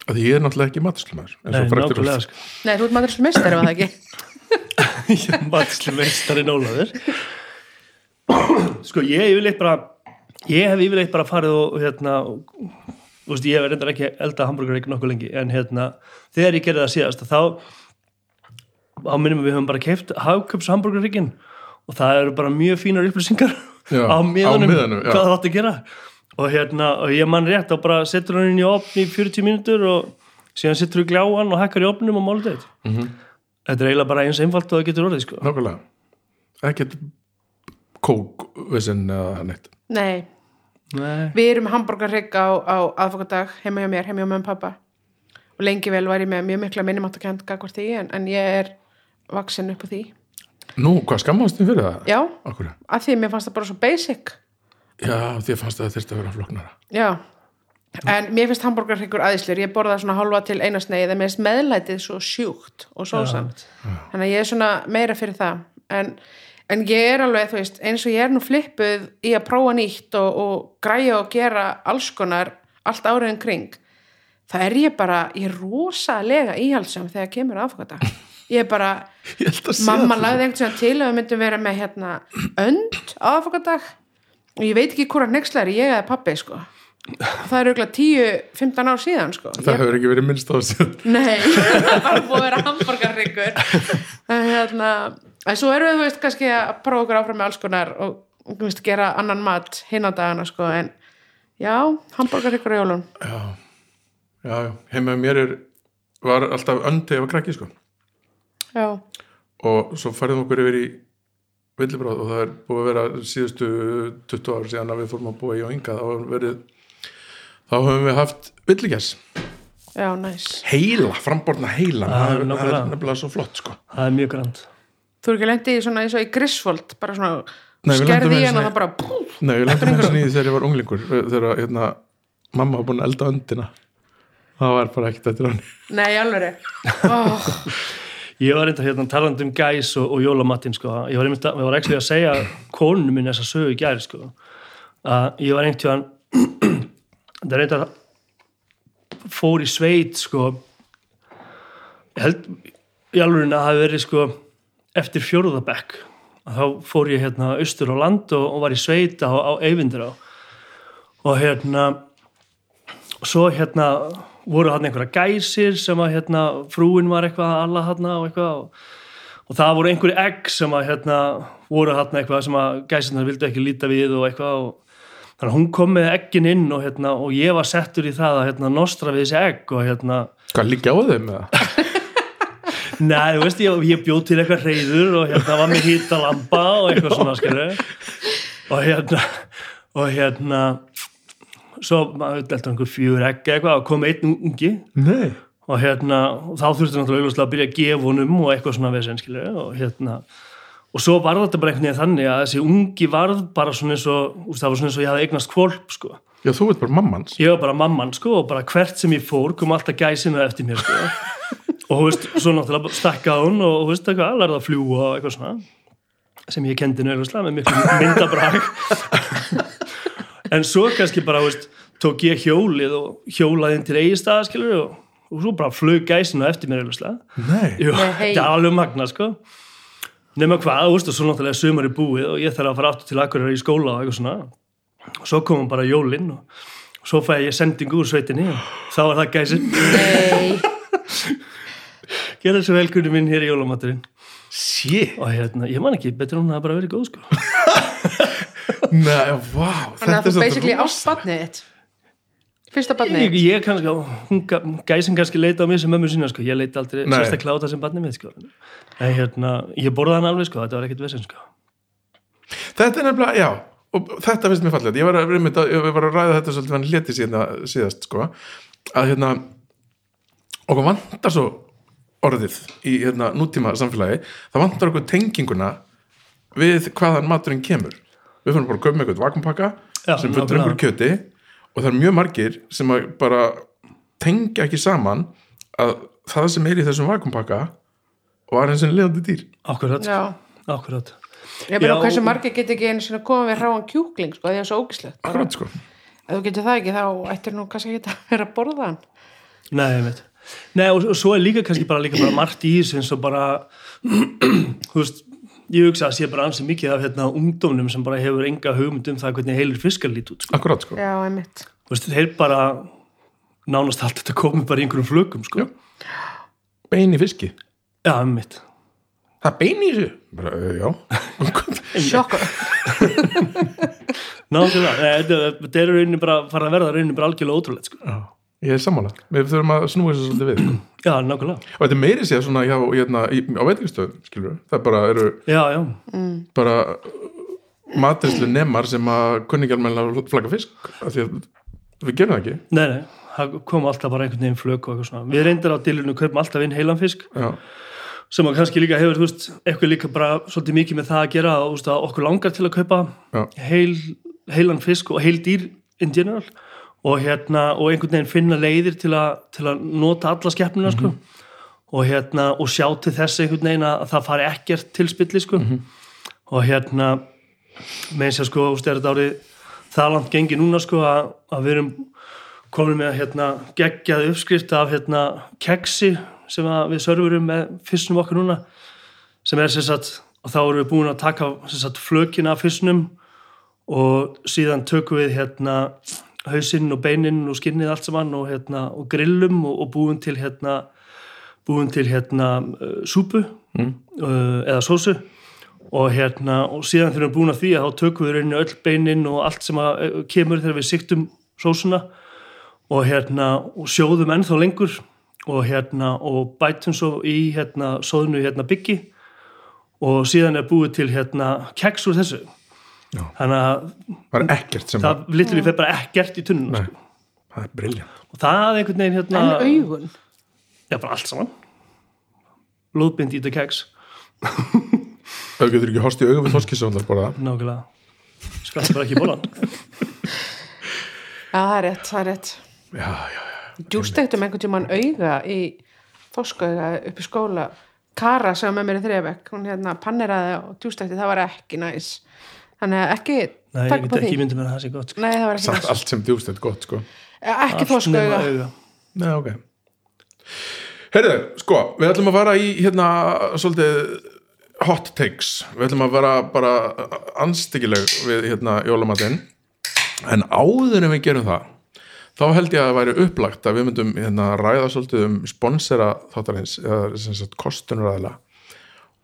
að því ég er náttúrulega ekki maturslumæður eins nei, og fræktur nákvæmlega sko. Nei, þú ert mistar ef það ekki? Matsli meistarinn Ólafur. Sko ég hef yfirleitt bara ég hef yfirleitt bara farið og hérna og, þú veist ég hef reyndar ekki elda hambúrgar ekki nokkuð lengi en hérna þegar ég gerði það síðast þá á minnum við höfum bara keift hagköps hambúrgarrikkin og það eru bara mjög fínar upplýsingar Já, á miðanum, á miðanum, já. hvað það átti að gera og hérna og ég mann rétt og bara setur hann inn í opn í 40 mínútur og síðan setur við gljáan og hækkar í opnum og málið þetta mm -hmm. þetta er eiginlega bara eins einfalt og það getur orðið sko. nákvæmlega ekkert kókvissin eða neitt Nei, Nei. við erum hambúrgarrygg á, á aðfokadag heima hjá mér, heima hjá mömmu og pappa og lengi vel var ég með mjög mikla minnumáttakend gagvart því en, en ég er vaksin upp á því. Nú, hvað skammast þið fyrir það? Já, Akkur? að því mér fannst það bara svo basic. Já, því fannst það að þyrst að vera flóknara. Já, en mér finnst hambúrgarryggur aðeinslur, ég borða svona hálfa til eina sneið en mér finnst meðlætið svo sjúkt og sósan, þannig að ég er svona meira fyrir það, en, en ég er alveg, þú veist, eins og ég er nú flippuð í að prófa nýtt og, og græja og gera alls konar allt áriðin kring það er ég bara, ég er rosalega íhaldsam þegar kemur aðfokkata ég er bara, ég mamma lagði einhvern tíðan til að við myndum vera með hérna önd aðfokadag og ég veit ekki hvora nexlar ég eða pappi sko. Það er auðvitað 10-15 ár síðan sko. Það ég, hefur ekki verið minnst á þessu. Nei, það bara búið að vera hamburgarryggur en hérna en svo erum við, þú veist, kannski að prófa okkur áfram með alls konar og veist, gera annan mat hinn á dagana sko en já, hamburgarryggur á jólun já, já, heima með mér er var alltaf öndi ef að krakki sko já, og svo færðum okkur yfir í villibráð og það er búið að vera síðustu 20 ár síðan að við fórum að búa í og ynga þá höfum verið þá höfum við haft villigess já, næs. Heila, framborna heila. Það, er, það er nefnilega svo flott sko. Það er mjög grand. Þú er ekki lendið í svona eins og í Griswold bara svona við skerði í hann og það bara pú, Nei, ég lendum eins og nýði þegar ég var unglingur þegar hérna, mamma var búin að elda öndina. Það var bara ekkert eftir hann nei, alveg oh, ég var reynda hérna talandi um gæs og, og jólamattin sko, ég var einmitt að, ég var ekki að segja konunum minn þess að sögu í gæri sko. Ég var tíðan það reynda fór í sveit sko. Held í alveg að hafi verið sko eftir fjóruðabekk að þá fór ég hérna austur á land og, og var í sveit á, á Eyvindur á og hérna svo hérna voru hann einhverja gæsir sem að hérna frúin var eitthvað að alla hann og eitthvað og, og það voru einhverju egg sem að hérna voru hann eitthvað sem að gæsirna vildu ekki líta við og eitthvað og þannig að hún kom með eggin inn og hérna og ég var settur í það að hérna nostra við þessi egg og hérna Hvað líka á þeim með það? Nei, þú veist, ég, ég bjóð til eitthvað reyður og hérna var mér hýta lampa og eitthvað svona, skilju og hérna og hérna svo, heldur einhver fjör egg eitthvað og kom einn ungi. Nei. Og hérna, og þá þurfti náttúrulega að byrja að gefa honum og eitthvað svona vesen, og hérna, og svo var þetta bara einhvern veginn þannig að þessi ungi varð bara svona eins og, það var svona eins og ég hafði eignast kvolp, sko. Já, þú ert bara mammans. Ég var bara mamman sko og bara hvert sem ég fór kom alltaf gæsina eftir mér sko. Og þú veist, svo náttúrulega stakkaði hún og þú veist eitthvað, lærði að fljúa og eitthvað svona sem ég kendi nöðluslega með miklu myndabrag en svo kannski bara, veist tók ég hjólið og hjólaði inn til eigi stað, skilur og, og svo bara flög gæsina eftir mér þetta er alveg magna sko. Nema hvað, þú veist, og svo náttúrulega sumar í búið og ég þarf að fara aftur til akkurir í skóla og eitthvað svona. Og svo komum bara jólinn og svo fæ ég sendingu úr sveitinni og þá er það gæsir Nei, gera þessu velkunni minn hér í jólamaturinn Shit. Og hérna, ég man ekki, betur hún að bara verið góð sko Nei, vá þannig að þú basically rosa. ást badnið þitt. Fyrsta badnið ég, ég kannski, hún, ga- gæsin kannski leita á mig sem mömmu sína sko, ég leita aldrei Nei. sérstaklega á það sem barnið mitt sko. En hérna, ég borða hann alveg sko, þetta var ekkert vesinn sko. Þetta er nefnilega, já og þetta finnst mér fallegt, ég var að, einmitt að, ég var að ræða þetta svolítið hann létti síðan síðast sko, að hérna okkur vantar svo orðið í hérna nútíma samfélagi. Það vantar okkur tenginguna við hvaðan maturinn kemur við fyrir bara að köpa með eitthvað vakumpakka Já, sem fyrir nákvæmlega. einhver kjöti og það er mjög margir sem að bara tengja ekki saman að það sem er í þessum vakumpakka var eins og lefandi dýr. Akkurat, Já, akkurat. Ég meina hversu og- margir get ekki einu sinni að koma við hráan kjúkling sko, það er svo ógislegt. Akkurat sko. Ef þú getur það ekki þá ættir nú kannski ekki að vera að borða hann. Nei, ég veit. Nei, og, og svo er líka kannski bara líka bara margt í þessu eins og bara þú veist, ég hugsa að sé bara ansið mikið af hérna ungdómnum sem bara hefur enga hugmynd um það hvernig heilir fiskar lít út, sko. akkurat sko Já, einmitt Þú veist, þeir bara nánast allt þetta komið bara í einhverjum flögum, sko. Já. bein í fiski Já, einmitt. það er bein í þessu bara, uh, já Sjokkur Náttúrulega, Nei, þetta þetta er rauninni bara, fara að verða rauninni bara algjörlega ótrúlegt, sko. Já, ég er sammála. Við þurfum að snúa þessu svolítið við. sko. Já, nákvæmlega. Og þetta meiri sér svona hjá, hérna, í, á veitingastöðum, skilur við. Það bara eru Já, já. bara matrislu nemar sem að kunningjálmennlega flagga fisk. Af því að við gerum það ekki. Nei, nei, það kom alltaf bara einhvern veginn flög og eitthvað svona. Við reyndir á dilinu kaupum alltaf inn heilan fisk Já, sem að kannski líka hefur, þú veist, eitthvað líka bara svolítið mikið með það að gera og þú veist, að okkur langar til að kaupa Já. heil, heilan fisk og heil dýr in general og hérna, og einhvern veginn finna leiðir til að, til að nota alla skeppnuna, sko. Og hérna, og sjá til þess einhvern veginn að það fari ekkert til spilli, sko og hérna þess að sko, þetta árið það langt gengi núna, sko, að, að við erum komin með hérna geggjað uppskrift af hérna keksi sem við sörfurum með fyrstnum okkar núna sem er sem sagt, og þá erum við búin að taka sem sagt flökin af fyrstnum og síðan tökum við hérna hausinn og beinin og skinnið allt saman og hérna og grillum og, og búin til hérna búin til hérna uh, súpu mm. uh, eða sósu. Og hérna og síðan þegar við erum búin að því að þá tökum við rauninni öll beinin og allt sem að uh, kemur þegar við siktum sósuna og hérna og sjóðum ennþá lengur og hérna og bætum svo í hérna sóðinu hérna byggi. Og síðan er búið til hérna keks úr þessu Já. þannig að það er ekkert sem það litur við bara ekkert í tunnuna sko. það er briljant. og það er einhvern veginn hérna En augun já bara allt saman blóðbind í þetta keks Það getur ekki horst í augum við þorskisóndar bara. nákvæmlega skall bara ekki í bólan Já, það er rétt, það er rétt Já, já, já. Djústektum einhvern tímann auga í þorskauga upp í skóla Kara sem var með mér í þriðabekk hún hérna panneraði og djústakti það var ekki næs þannig að ekki Nei, ég því ekki myndið mér að það sé gott sko. Nei, það var ekki Samt allt sem djúst er gott sko. Ekki þoskauga nema auga. Nei, ok. Heyrðu, sko, við ætlum að fara í hérna svolítið hot takes. Við ætlum að vera bara anstíkileg við hérna jólamatinn. En áður en við gerum það þá held ég að það væri upplagt að við myndum hérna ræða svolítið um sponsera þáttarins eða sem sagt kostunaræðla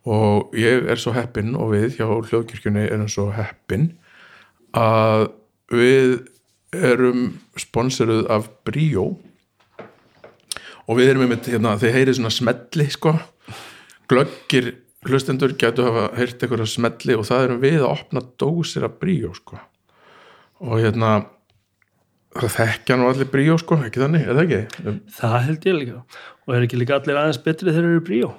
og ég er svo heppinn og við hjá hljóðkirkjunni erum svo heppinn að við erum sponsoruð af Bríó. Og við erum einmitt, hérna, þeir heyrið svona smelli sko, glöggir hlustendur gætu hafa heyrt einhverja smelli og það erum við að opna dósir af bríó sko. Og hérna það þekkja nú allir bríó sko, ekki þannig, eða ekki? Það held ég líka. Og er ekki líka allir aðeins betri þegar þeir eru bríó?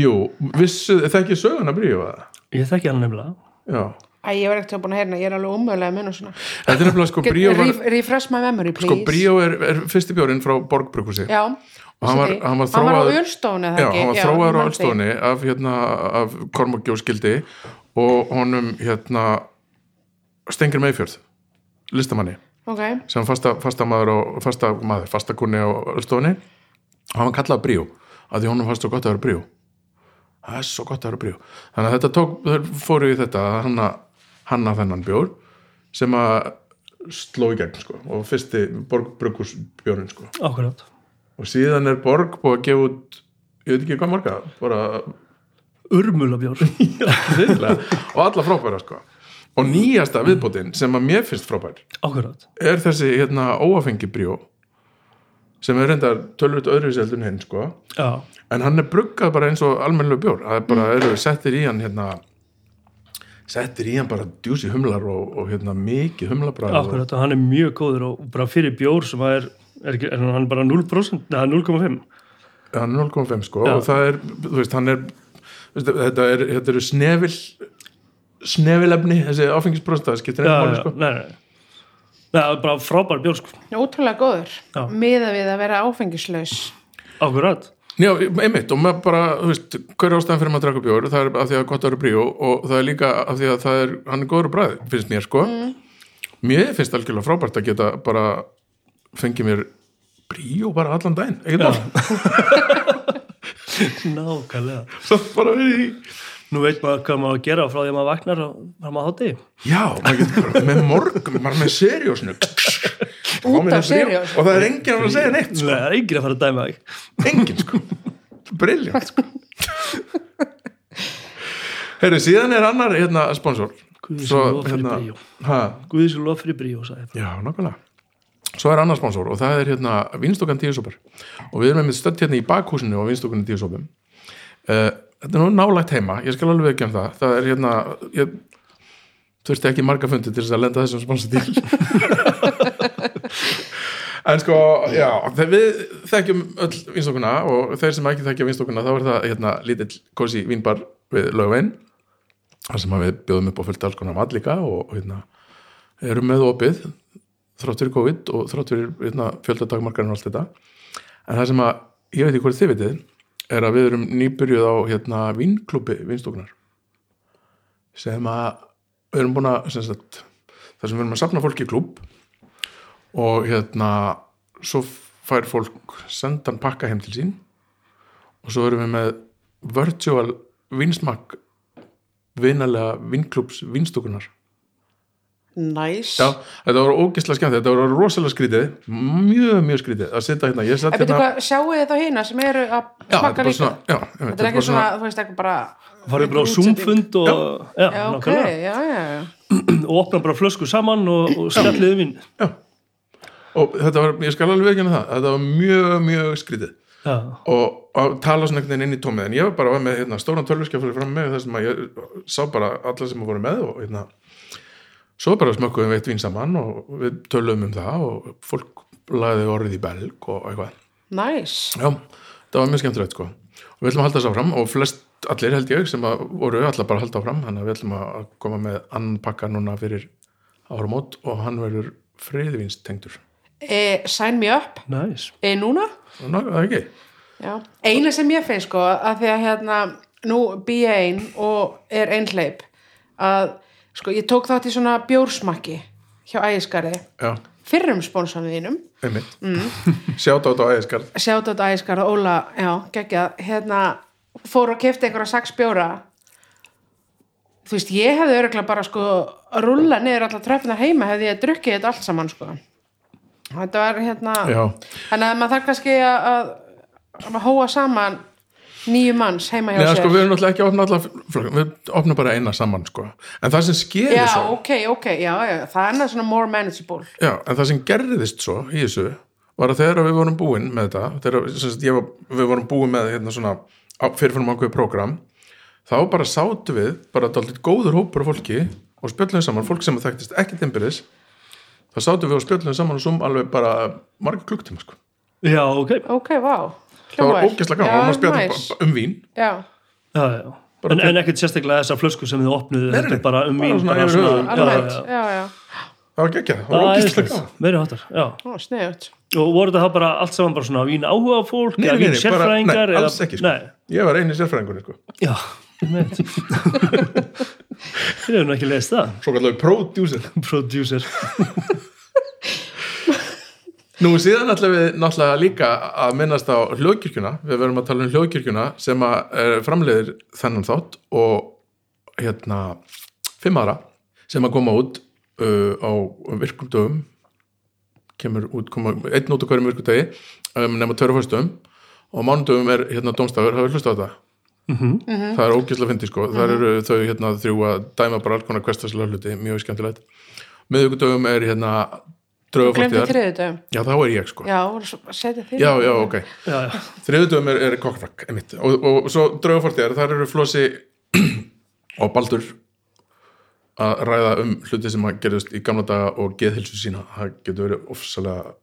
Jú, vissu, þekkja söguna bríó eða? Ég þekki hann nefnilega. Já, Æ, ég var ekkert búin að heyrna, ég er alveg umöðulega að munna svona. Þetta er nefnilega sko bríó Refresh my memory, please. Sko bríó er, er fyrsti bjórin frá Borgbrukusi Já, Og hann var- hann var hann var á þróaður- ölstofni Já, hann var þróaður á ég. Ölstofunni af, hérna, af Kormokjóskildi og honum hérna Stengir Meifjörð listamanni Ok, sem fasta, fasta maður og fasta maður, fasta kunni á Ölstofunni og hann var kallað Bríó af því honum fannst svo gott að vera Bríó. Það er svo gott að vera Bríó. Þannig að þetta tók, þeir fóru í þetta hanna, hanna þennan bjór sem að sló í gegn sko og fyrsti Borgbrukus bjórinn sko. Akkurát og síðan er Borg búið að gefa út ég veit ekki hvað marga bara reyðilega og alla frábæra sko og nýjasta viðbótin sem að mér finnst frábær Akkurát er þessi hérna óafengi bríó sem er reyndar tölvut öðruvíseldun hinn sko. Já, en hann er bruggað bara eins og almennlega bjór. Það er bara, eru settir í hann hérna settir í hann bara djúsi humlar og, og hérna mikið humlabræð og, akkurát og hann er mjög góður og bara fyrir bjór sem er, er, er hann bara 0% Nei, 0,5 hann er 0,5 sko Já. og það er, þú veist, hann er þetta, er, þetta eru snefil snefilefni, þessi áfengisbrósta það skiptir máli já, sko. nei, nei. Nei, það er bara frábær bjór sko. Ótrúlega góður. Miða við að vera áfengislaus. Akkurát Já, einmitt, og maður bara, þú veist, hver er ástæðan fyrir maður að draka bjór, það er af því að gott að vera bríó og það er líka af því að það er, hann er góður á bræði, finnst mér, sko. Mér finnst algjörlega frábært að geta bara fengið mér bríó bara allan daginn, ekkert mál. Nákvæmlega. Svo bara verið í, Nú veit maður hvað maður að gera frá því að maður vaknar og það maður hátti já, maður getur bara með morgun, maður með seriósnu. út af seriós Og það er enginn að segja neitt, Nei, sko. það er enginn að fara að dæma þig Enginn, sko. Briljant, sko. Herru, síðan er annar, hérna, sponsor. Guði Svo, sem lof fyrir hérna, bríó Já, nákvæmlega. Svo er annar sponsor og það er hérna vinstokkan tíusópar og við erum með stödd hérna í bakhúsinu á vinstokkan tíusópum. Uh, þetta er nú nálægt heima, ég skal alveg ekki um það. Það er hérna, ég þurfti ekki marga fundi til þess að lenda þessum sponsor til. en sko, já, þegar við þekkjum öll vinstokkuna og þeir sem ekki þekkja vinstokkuna þá er það hérna lítill kosi vínbar við lögvein þar sem við bjóðum upp á fullt alls konar mat líka og, hérna erum með opið þrátt fyrir COVID og þrátt fyrir hérna, fjöldadagmarkarinn og allt þetta en það sem að, ég veit ekki hvort þið vitið er að við erum nýbyrjuð á hérna vinklúbi vinstoknar sem að við erum búin að sem sagt, þar sem við erum að safna fólki í klúb og hérna svo fær fólk sendan pakka heim til sín og svo erum við með virtual vinsmak vinalega vinklúbs vinstokunar næs Já, þetta var ógeðslega skemmt, þetta var rosalega skrítið, mjög, mjög skrítið að sitja hérna, ég satt hérna hvað, sjáu þið þá hérna sem eru að Já, bara líka? svona, já, Þetta er ekki svona, þú veist, ekki bara farið bara á Zoom-fund og, já, Já, ok, nákvæmlega. já, já, já og opna bara flösku saman og, og skalliði vinn og þetta var, ég skal alveg ekki það, þetta var mjög, mjög skrítið. Já, og að tala svona einhvern veginn inn í tómið en ég var bara með hérna, stóran tölviskjafari fram með þess að ég sá bara alla sem voru með og hérna svo bara smökkuðum við eitt vín saman og við töluðum um það og fólk lagði orðið í belg og eitthvað. Næs, Já, það var mjög skemmtilegt sko. Og við ætlum að halda þess áfram og flest allir held ég sem að voru allar bara að halda áfram. Þannig að við ætlum að koma með annan pakka núna fyrir áramót og hann verður friðvinstengdur. E, sign me up. Næs e, Núna? Ná, það er ekki? Já. Eina sem ég finnst sko að því að hérna nú bý ég ein og er einhleip að sko ég tók þátt í svona bjórsmakki hjá ægiskarði fyrrum spónsanum þínum. Mm. Sjátt á ægiskarð sjátt átt ægiskarð Óla, já, geggjað. Hérna fór og kefti einhverja sex bjóra. Þú veist, ég hefði örgulega bara sko að rúlla niður allar tröfnar heima hefði ég drukkið þetta allt saman sko. Þetta var hérna Já, þannig að maður þarf kannski að, að, að hóa saman nýju manns heima hjá Neða, sér. sko, við erum náttúrulega ekki að opna alla flokka, við opna bara eina saman, sko. En það sem skerir já, svo ok, ok, já, já, það er náttúrulega svona more manageable. Já, en það sem gerðist svo í þessu var að þegar við vorum búin með þetta þegar sagt, ég var, við vorum búin með hérna svona á- fyrirfram ákveðu prógram þá bara sátu við bara dálítið góður hópur af fólki og spjöllum saman, fólk sem þekktist ekki timbris þá sátu við og spjöllum saman og sum alveg bara marga klukktíma sko. Já, ok, ok, vá það var ógeðslega gaman, maður spjalla nice. bara um vín. Já, já, já. En, en ekkert sérstaklega þessa flösku sem þið opnuðu þetta er bara um svona bara svona, já, já, já. það var geggjað, það var gaman. Meiri hátar, já. Ó, sniðut Og voru þetta bara allt saman bara svona vín áhuga fólk Nei, eða nei, vín sérfræðingar nei, alls ekki, sko. Nei, ég var eini sérfræðingur sko. já, meit Þið hefur nú ekki leist það. Svo kallar við producer. Producer Nú síðan ætlum við náttúrulega líka að minnast á hljóðkirkjuna, við verum að tala um hljóðkirkjuna sem að er framleiðir þennan þátt og hérna fimm aðra sem að koma út uh, á virkum dögum. Kemur út, koma einn út á hverjum virkum degi um, nema tverju fórstöðum og á mánudögum er hérna dómstafur, hafið hlusta á þetta? Það er ógæslega fyndi sko. Þar eru þau hérna þrjú að dæma bara alls konar hverstaslega hluti, mjög skemmtilegt. Miðvikudögum er hérna þriðutöfum Já, þá er ég sko. já, Já, já, ok. Já, já, Þriðutöfum er, er kokkfrakk, einmitt. Og, og svo draugafortíðar, þar eru Flósi og Baldur að ræða um hluti sem að gerðist í gamla daga og geðhilsu sína. Það getur verið ofsalega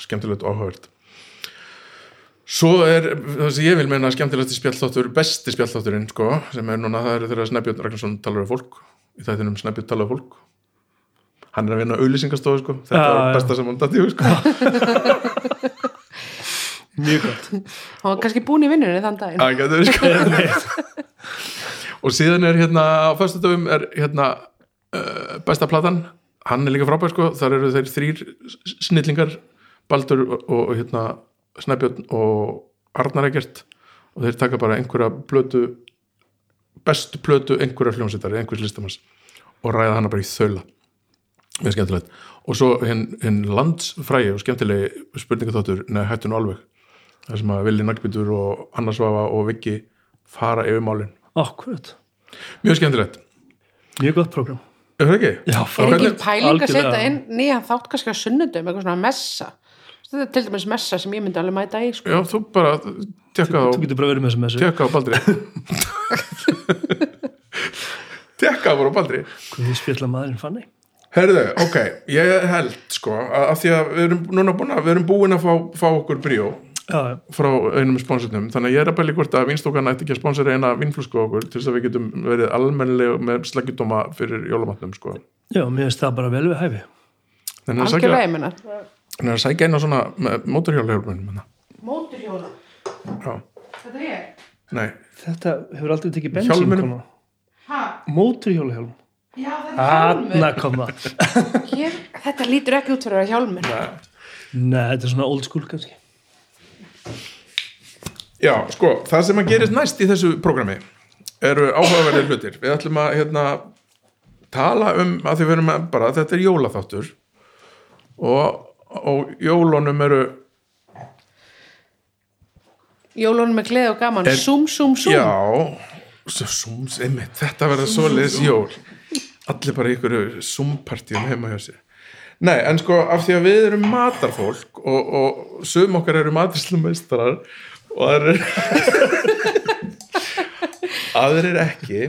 skemmtilegt og áhugavert. Svo er það sem ég vil meina skemmtilegasti spjallþáttur, besti spjallþátturinn, sko, sem er núna, það eru þeirra Snæbjörn Ragnarsson talar við fólk, í þættinum Snæbjörn talar við fólk. Hann er að vinna auðlýsingastofu, sko. Þetta Já, var besta sem hann dætti, sko. mjög gott. Hann var kannski búin í vinnunni þann daginn. Það getur sko. Og síðan er hérna á föstudöfum er hérna uh, besta platan. Hann er líka frábær sko, þar eru þeir þrýr snillingar Baldur og, og hérna Snæbjörn og Arnar Egert og þeir taka bara einhverja plötu bestu plötu einhverja hljómsveitari, einhvers listamanns og ræða hana bara í þaula mjög skemmtilegt. Og svo hinn, hinn landsfrægi og skemmtilegi spurningaþáttur, neða hættu nú alveg það sem að Vili Nagbítur og Anna Svafa og Viki fara yfir málin. Akkurat, mjög skemmtilegt, mjög gott program er það ekki? Já, er frábært. ekki pæling að setja inn nýjan þátt kannski á sunnudum eitthvað svona messa. Þetta er til dæmis messa sem ég myndi alveg mæta í sko. Já, þú bara tekka á, Þú getur bara verið með þessu messu. tekka á Baldri. Tekka á bara á Baldri. Hvað Herðu, ok, ég held sko að, að því að við erum núna búin að við erum búin að fá, fá okkur bríó Já, frá einum sponsornum þannig að ég er að bæli hvort að vinstúkan ætti ekki að sponsora eina vinnflösku okkur til þess að við getum verið almennileg með sleggjudóma fyrir jólamatnum sko. Já, mér finnst það bara vel við hæfi. Þannig að algjörlega sækja, ég menna þannig að sækja á svona móturhjálahjálpunum móturhjóla, Já, þetta er ég. Nei, Þetta hefur aldrei tekið ha, Móturhjólahjálm já þetta er hjálmur. Anna koma Hér, þetta lítur ekki út fyrir að hjálmur. Nei. Nei, þetta er svona old school kannski. Já, sko, það sem að gerist næst í þessu prógrami eru áhugaverðir hlutir. Við ætlum að hérna, tala um að því við erum að bara, þetta er jólaþáttur og, og jólunum eru, jólunum er gleð og gaman, Er- sum sum sum. Já, sums, einmitt, þetta verður svoleiðis jól. Allir bara ykkur sumpartíum heima hjá sér. Nei, en sko, af því að við erum matarfólk og, og sum okkar eru matarslumeistrar og aðrir aðrir ekki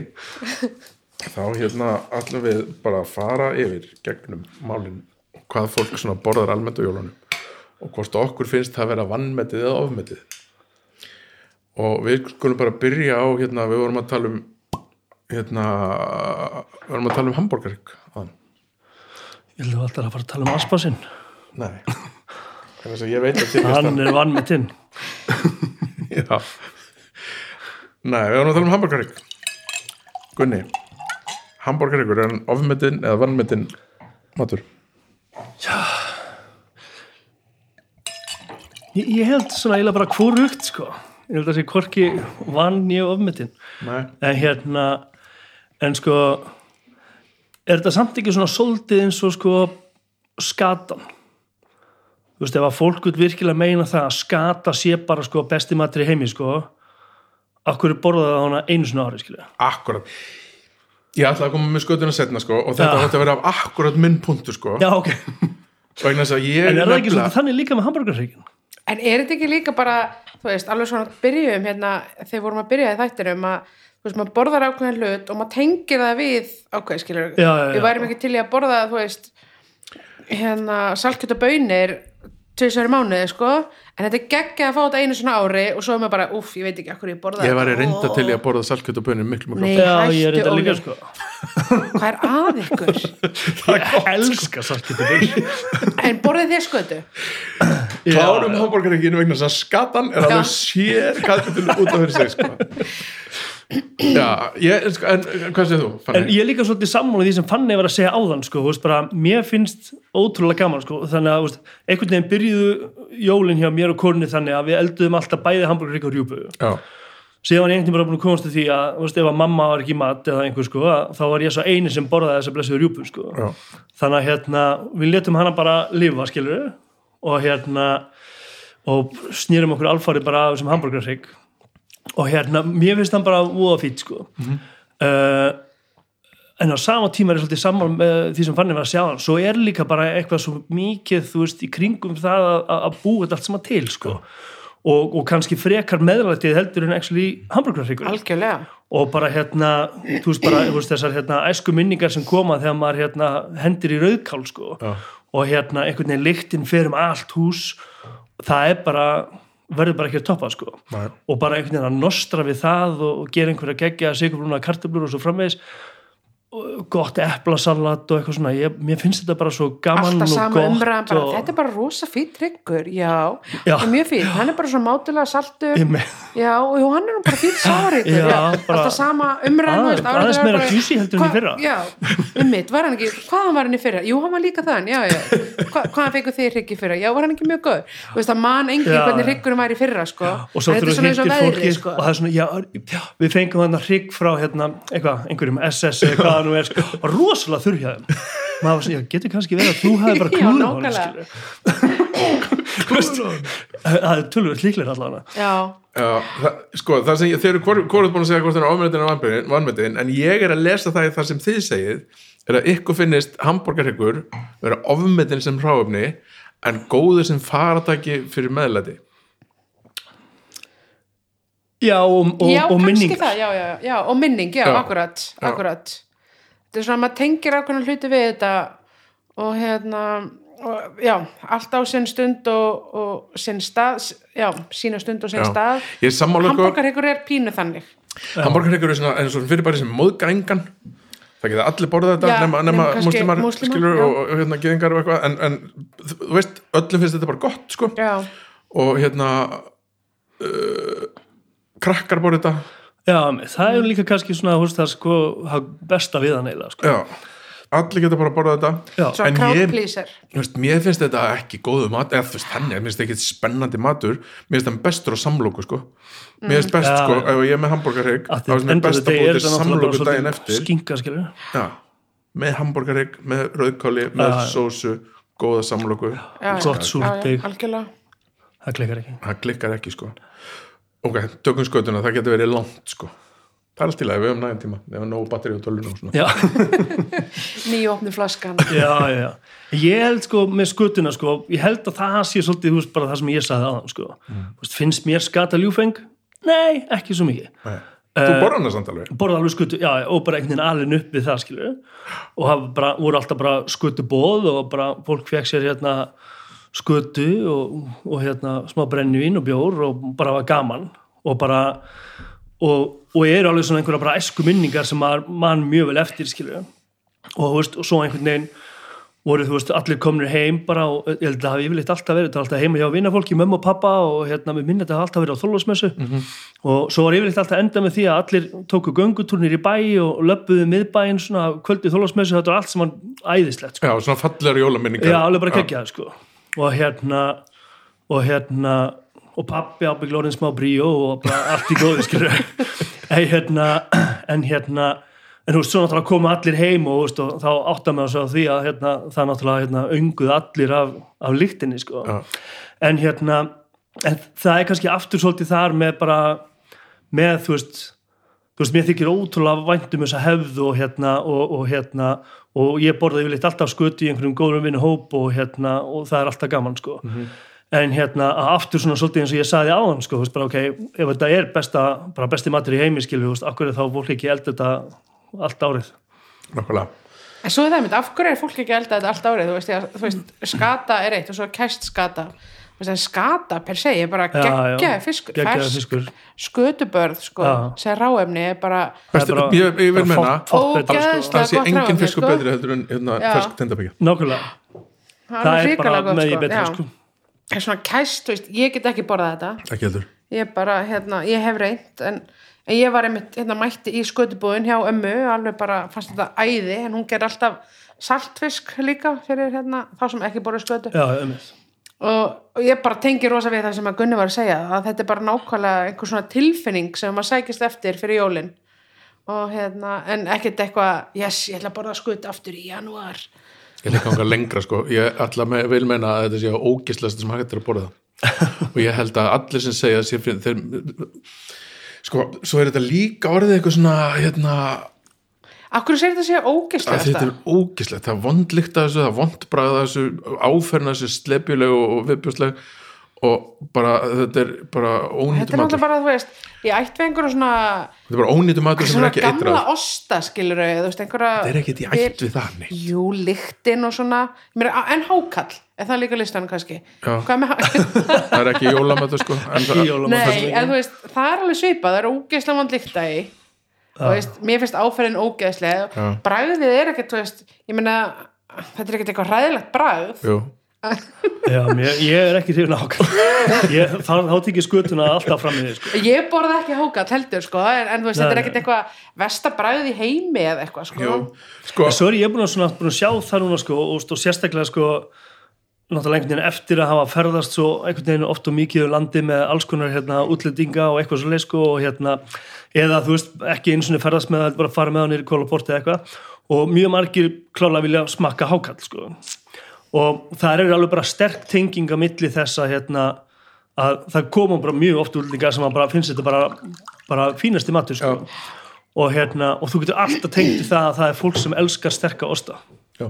þá hérna allir við bara að fara yfir gegnum málin hvað fólk svona borðar almennt á jólunum og hvort okkur finnst það vera vannmetið eða ofmetið og við skulum bara byrja á hérna, við vorum að tala um hérna, við vorum að tala um hambúrgarík Ég held að alltaf að fara að tala um aspasinn Nei. Hann er vann með tinn. Já. Nei, við erum að tala um hambúrgarrygg Gunni Hambúrgarryggur er hann ofmetin eða vannmetin matur? Ég, ég held svona eiginlega bara hvorugt sko. Ég held að það sé hvorki vann ég ofmetin. Nei, En hérna, en sko, er þetta samt ekki svona soldið eins og sko skatan? Þú veist, ef að fólk vil virkilega meina það að skata sé bara sko besti matur í heimi sko, akkur er borðað á hana einu svona ári, skilja. akkurat Ég ætla að koma með skötuna setna sko og þetta Já. ætti að vera af akkurat minn punktu sko Já, ok. En er það ekki nefnilega- svona þannig líka með hamburgarreikin? En er þetta ekki líka bara, þú veist, alveg svona byrjum hérna, þegar vorum að byrja í þættinum að, þú veist, maður borðar ákveðin hlut og maður tengir það við ákveð, skilur, Já, já, já. við værim ekki til í að borða, þú veist, hérna, bönir tvisari mánuði, sko, en þetta er geggja að fá þetta einu svona ári og svo er maður bara, úff, ég veit ekki akkur ég borða Ég var reynda til í að borða bönir miklu miklu Nei. oftar. Já, ég er hættu, þetta líka sko. Hvað er að ykkur? Ég elska saltkjötaböll. En borðið þér skötu? Klárum hambúrgarrygginu vegna þess að skatan er alveg sér kapitul út af fyrir sig sko Já, ég, en hvað segir þú? En ég er líka svolítið sammála því sem Fanny var að segja áðan sko, veist, bara, mér finnst ótrúlega gaman sko, þannig að veist, einhvern veginn byrjuðu jólin hjá mér og korni þannig að við elduðum alltaf bæði hamburgerík og rjúbu síðan var ég einhvern veginn bara búin að komast til því að veist, ef að mamma var ekki mat eða einhver sko, að, þá var ég svo eini sem borðaði þessa blessuðu rjúbu sko. þannig að hérna, við letum hana bara lifa skilur og hérna og snýrum okkur alfari bara af þessum hamburgerík og hérna, mér finnst hann bara voða fýtt sko. Uh, en á sama tíma er ég svolítið saman með því sem fannig var að sjá hann svo er líka bara eitthvað svo mikið þú veist, í kringum það að, að- búa þetta allt saman til sko. Og, og kannski frekar meðlætið heldur en actually hamburgerhryggur Algjörlega. og bara hérna, þú veist bara þú veist, þessar hérna, æsku minningar sem koma þegar maður hérna, hendir í rauðkál sko. Já. og hérna einhvern veginn lyktin fer um allt hús. Það er bara verður bara ekki að toppa sko Nei. og bara einhvern veginn að nostra við það og, gera einhverja geggja sigurbrúna kartöflur og svo framvegis gott eplasalat og eitthvað svona. Ég, mér finnst þetta bara svo gaman alltaf og gott umræðan bara, og, þetta er bara rosa fýtt tryggur já, Já. er mjög fýtt, hann er bara svo mátulega saltur. Já, og hann er bara fýtt já, bara- alltaf sama umræðan Aðeins- aðeins meira bara- juicy heldur en í fyrra. já, um mitt, var hann ekki hvaðan var hann í fyrra, jú, hann var líka þann já, já, Hva, hvaðan fengur þið hrygg í fyrra? Já, var hann ekki mjög góð, þú veist að man engin Já, hvernig já. hryggurum var í fyrra sko. og svo þú hittir fólki og það er svona, já, við fengum hann að hrygg frá hérna, það nú er, sko, rosalega þurrhjaðum maður var svona, getur kannski verið að þú hefði bara klúður það er tölvöld líklega allavega. Já, Já, það, sko, það sem ég, þeir eru hvort búin að segja hvort það er ofmetin og vannmetin en ég er að lesa það í það sem þið segið er að ykkur finnist hambúrgarryggur vera ofmetin sem hráöfni en góður sem faratæki fyrir meðlæti. Já, og, og, já og það, já, já, já, og minning, já, Já. akkurat, Já. akkurat þetta er svona að maður tengir ákveðna hluti við þetta og hérna og, já, allt á sinn stund og, og sinn stað já, sína stund og sinn Já. stað. Ég er pínu þannig. Hambúrgarryggur er svona, er svona fyrirbæri sem móðgængan það geta allir borðað þetta Já, nema, nema muslimar, múslimar, skilur og, og hérna geðingar og eitthvað. En, en þú veist, öllum finnst þetta bara gott sko. Já, og hérna uh, krakkar borða þetta já, það er líka kannski svona, þú veist, það er sko besta við hann eiginlega, sko. Já, allir geta bara borðað þetta. Já. svo En crowd ég- pleaser. Þú veist, mér finnst þetta ekki góðu mat eða þú veist, henni, mér finnst þetta ekki spennandi matur. Mér finnst það bestur á samlóku sko. Mér finnst best Já. sko, ef ég er með hambúrgarrygg Að þá finnst mér best að búið samlóku daginn eftir. skinka, skilur já, með hambúrgarrygg, með rauðkáli með sósu, góða samlóku Gott ekki. Það klikkar ekki sko ok, tökum skötuna, það getur verið langt sko. Það er allt í lagi, við höfum nægum tíma. Við höfum nógu batteri og tölun og svona. Já, nýju opnu flaskan. Já, já, já ég held sko með skutuna sko ég held að það sé svolítið, þú veist, bara það sem ég sagði aðan sko, Þú veist, finnst mér skata ljúfeng? Nei, ekki svo mikið. Nei. þú borðar hana samt alveg? borða alveg skutu, já, og bara einhvern veginn alveg upp við það, skilur og það bara, voru alltaf bara skutu bóð og bara fólk fekk sér hérna skutu og, og hérna smá brennivín og bjór og bara var gaman. Og bara og, og eru alveg svona einhverja bara æsku minningar sem mann mjög vel eftir, skilur og, þú veist, og svo einhvern veginn voru þú veist allir komnir heim bara og ég held að það hafi yfirleitt alltaf verið þetta var alltaf heima hjá vinnafólki, mömmu og pappa og hérna með minna þetta hafi alltaf verið á þólasmessu og svo var yfirleitt alltaf enda með því að allir tóku göngutúrnir í bæ og löbbuðu miðbæinn svona kvöldið þólasmessu þetta var allt sem var æðislegt sko. Já, svona fallegar jólaminningar. Já, alveg bara kekkjað sko. Og hérna og hérna og pappi ábyggla orðin smá bríó og bara allt í góðu skilur en hérna en hérna en þú veist, svo náttúrulega koma allir heim og, veist, og þá áttar með þessu á því að hérna, það náttúrulega hérna, önguð allir af, af lyktinni sko. Já. en hérna en það er kannski aftur svolítið þar með bara með þú veist þú veist, mér þykir ótrúlega væntum þessa hefð og hérna og, og hérna og ég borði yfirleitt alltaf skötu í einhverjum góðum vinnu hóp og hérna og það er alltaf gaman sko. En hérna að aftur svona svolítið eins og ég saði á hann sko, þú veist bara ok, ef þetta er besta, bara besti matur í heimi skilju, þú veist, akkur er þá fólk ekki elda þetta allt árið? Nákvæmlega. En svo er það mynd, af hverju er fólk ekki elda þetta allt árið, þú veist, ég, þú veist, skata er eitt og svo kæst skata, skata per se er bara geggjaði fiskur, fersk fiskur. skötubörð, sko, sem ráefni er bara, Bestu, Það er bara- ég, ég vil bara menna sko. Það sé engin fiskur sko. betri heldur en hérna, fersk tindabækja nákvæmlega, það það er er bara með í sko, betra já. sko. En svona kæst, þú veist, ég get ekki borðað þetta, ekki heldur ég bara, hérna, ég hef reynt, en, en ég var einmitt, hérna, mætti í skötubúðin hjá ömmu, alveg bara, fannst þetta æði, en hún ger alltaf saltfisk líka fyrir, hérna, þá sem ekki borðið skötu. já, um og, og ég bara tengi rosa við það sem að Gunni var að segja að þetta er bara nákvæmlega einhver svona tilfinning sem maður sækist eftir fyrir jólin. Og hérna, en ekkert eitthvað yes, ég ætla að borða skut aftur í janúar. Ég leik ánga lengra sko. Ég ætla með, vil meina að þetta sé ógislast sem hægt er að borða og ég held að allir sem segja sér fyrir þeir, sko, svo er þetta líka orðið eitthvað svona hérna, Akkur segir þetta sé að ógislega þetta er ógislegt það er vondlikt að þessu, það er vondbræð að þessu áferna þessu slepjuleg og, og viðbjörsleg og bara þetta er bara Þetta er náttúrulega bara, þú veist, ég ætti við einhverju svona, þetta er bara ónýtum matur sem er svona ekki gamla eitrað osta, skilur þú veist, einhverja... þetta er ekkert í ætt við það nei. Jú, lyktin og svona, ég meina, en hákall, er það líka listan kannski? Það er ekki jólamatur sko. En það, jólamatur. Nei, en þú veist, það er alveg svipað, það er ógeðslega í og veist, mér finnst áferðin ógeðslega Já. bragðið er ekkert, þú veist ég meina, þetta er ekkert eitthvað hræðilegt bragð. Já, mér, ég er ekki hrifin hákall Ég- þá, tekið skutuna alltaf fram í því sko. ég borða ekki hákall heldur, sko en, en þú veist, Nei, þetta er ekkert eitthvað í heimi eða eitthvað, sko. Sko, En Svo er ég búin að, svona, búin að sjá það núna sko, og, og sérstaklega sko, náttúrulega einhvern veginn eftir að hafa ferðast svo einhvern veginn oft og mikið um landi með alls konar hérna, útlendinga og eitthvað svo leið sko, og hérna, eða þú veist ekki eins og ferðast með það, bara fara með hann í kólaporti eða eitthvað og mjög margir klála vilja smakka hákall sko. og það er alveg bara sterk tenging að milli þess að hérna, að það koma bara mjög oft útlendinga sem að bara finnst þetta bara, bara fínasti matur sko. og, hérna, og þú getur alltaf tengt það að það er fólk sem elskar sterka osta já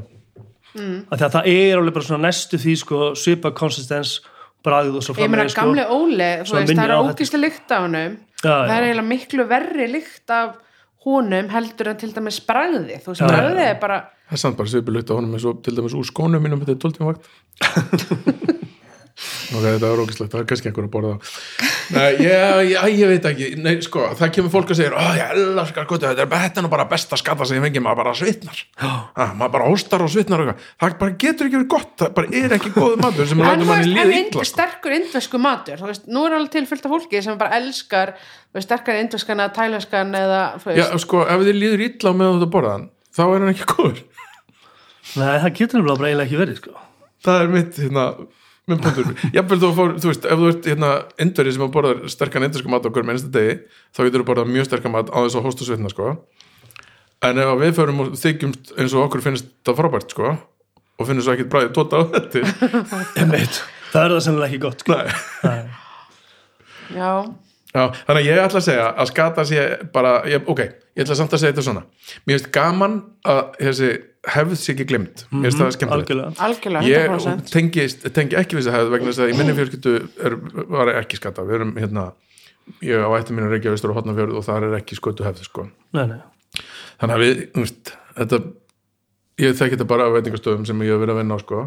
af því að það er alveg bara svona næstu því sko, svipa konsistens bragð og svo ég meina, framvegis, sko. gamli Óli, þú veist, það er ógísli lykt af honum. Já, það er eiginlega miklu verri lykt af honum heldur en til dæmis bragðið þú veist, já. er bara það er samt bara svipilugt á honum eins og til dæmis úr skónum mínum þetta er 12 vakt ok, þetta er ógislegt, það er kannski einhver að borða Nei, ég, ég, ég veit ekki. Nei, sko, það kemur fólk að segja Ó, ég elskar gott, þetta er, þetta er nú bara besta skata sem ég fengi, maður bara svitnar. Ah, maður bara hóstar og svitnar og það bara getur ekki verið gott, það bara er ekki góð matur sem en lætur þú manni en illa ind, sko. sterkur indvesku matur þú veist, nú er alveg til fullt af fólki sem bara elskar sterkar indveskan eða tæleskan eða, þú Já, sko, ef þið líður illa með þetta borðan þá er hann ekki góður. Nei, það getur nefnilega bara eiginlega ekki verið sko. það er mitt, hérna minn punktur, jafnvel þú fór, þú veist ef þú ert hérna indverið sem að borðar sterkan indverska mat okkur með einsta degi, þá getur þú borðað mjög sterkan mat á þess að hósta svitna, sko en ef að við förum og þykjumst eins og okkur finnst það frábært, sko og finnst svo ekkit bræðið tóta á þetta Einmitt. það er það sennilega ekki gott sko. Nei. já Já, þannig að ég ætla að segja að skata sé bara, ég, ok, ég ætla samt að segja þetta svona mér finnst gaman að þessi hefð sé ekki glimt, mér finnst það skemmtilegt. algjörlega. Algjörlega, ég 100% tengi, tengi ekki við þess að hefð vegna þess að í minni fjölskyldu er, var ekki skata, við erum hérna ég á ættum mínu Reykjavístur og Hotnafjörð og þar er ekki skötu hefð sko. nei, nei. þannig að við, veist, þetta ég þekki þetta bara á veitingastöðum sem ég hef verið að vinna á sko.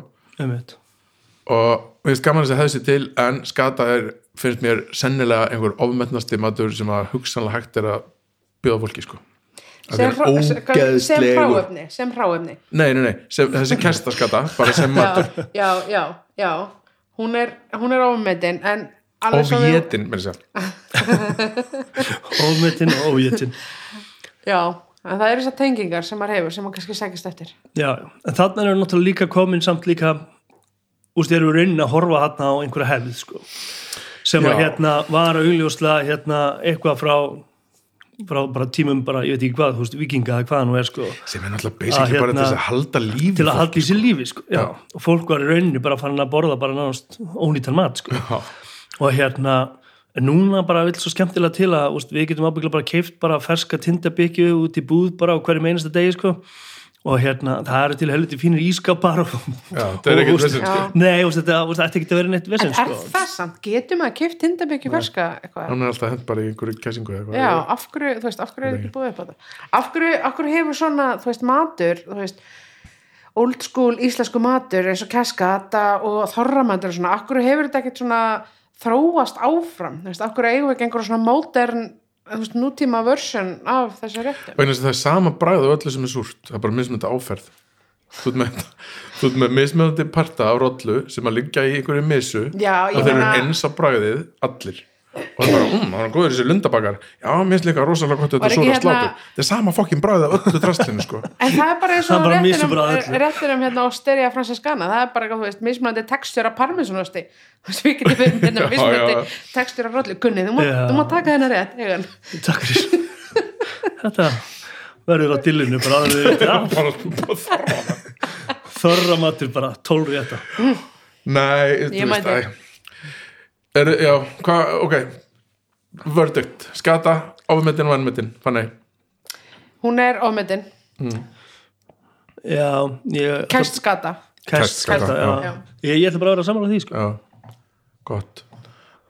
Og mér finnst gaman þess að hefð sér til en skata er, finnst mér sennilega einhver ofmetnasti matur sem að hugsanlega hægt er að bjóða fólki sko. Það sem, er hrá- sem hráefni sem hráefni. Nei, nei, nei, sem, þessi kerstaskata bara sem matur. já, já, já, já hún er, hún er ofmetin en með þess að ómetin og ójetin já, en það eru þessar tengingar sem maður hefur sem maður kannski sækist eftir. Já, en þarna er náttúrulega líka komin samt líka úst, erum við raunin að horfa þarna á einhverja hefð sko. sem að Já. hérna var augljóslega hérna eitthvað frá frá bara tímum bara, ég veit ekki hvað, veist, vikinga eða hvað það nú er sko, sem er náttúrulega basically Að bara hérna- til þess að halda lífi til að halda í sér lífi sko, já. Já. og fólk var í rauninni bara farin að borða bara nánast ónýtan mat sko. Já. og hérna núna bara vill svo skemmtilega til að úst, við getum ábyggla bara keift bara ferska tindabykju út í búð bara á hverjum einasta degi sko. Og hérna það eru til helviti fínir ískapar og, Já, það er og, ekkert vesinn, sko. Nei, úst, þetta ætti ekki að vera neitt en vesinn er sko. það samt, getur maður kipt tindabykju ferska eitthvað? Hann er alltaf hent bara í einhverju kæsingu eða eitthvað. Já, af hverju, þú veist, af hverju er ekki búið upp á þetta? Af hverju, af hverju hefur svona, þú veist, matur, þú veist, old school íslensku matur eins og keskata og þorramatur og svona, af hverju hefur þetta ekkert svona þróast áfram, þú veist, af hverju eigum við ekki einhverja svona modern, veist, nútíma version af þessu réttum? vegna þess að það er sama bragð á öllu sem er súrt það er bara mismöndi áferð þú ert með, mismöndi parta af rollu sem að liggja í einhverju misu Já, og þeir eru eins á bragðið allir og það er bara, um, það er góður þessi lundabakar já, mér finnst líka rosalega gott þetta ekki súra hérna- slátur það er sama fokkin af öllu drastlinu sko. En það er bara eins Það og er réttinum, réttinum hérna á Steria Franciskana, það er bara, þú veist, mismunandi textur af parmesanosti, þú veist, við getum við hérna mismunandi já. textur af rollu, Gunni, þú má, þú má taka þennan rétt, takk fyrir. Þetta verður á dillinu bara aðrið þetta þorra. Matur bara tólri þetta Nei, þú veist mæti. æ. Er, Já, hvað, ok Verdict, skata ofmetin og vannmetin, fannig Hún er ofmetin, já, ég kæst skata. Kæstskata, Kæstskata, já. já. Ég, ég ætla bara að vera saman á því sko. Já, gott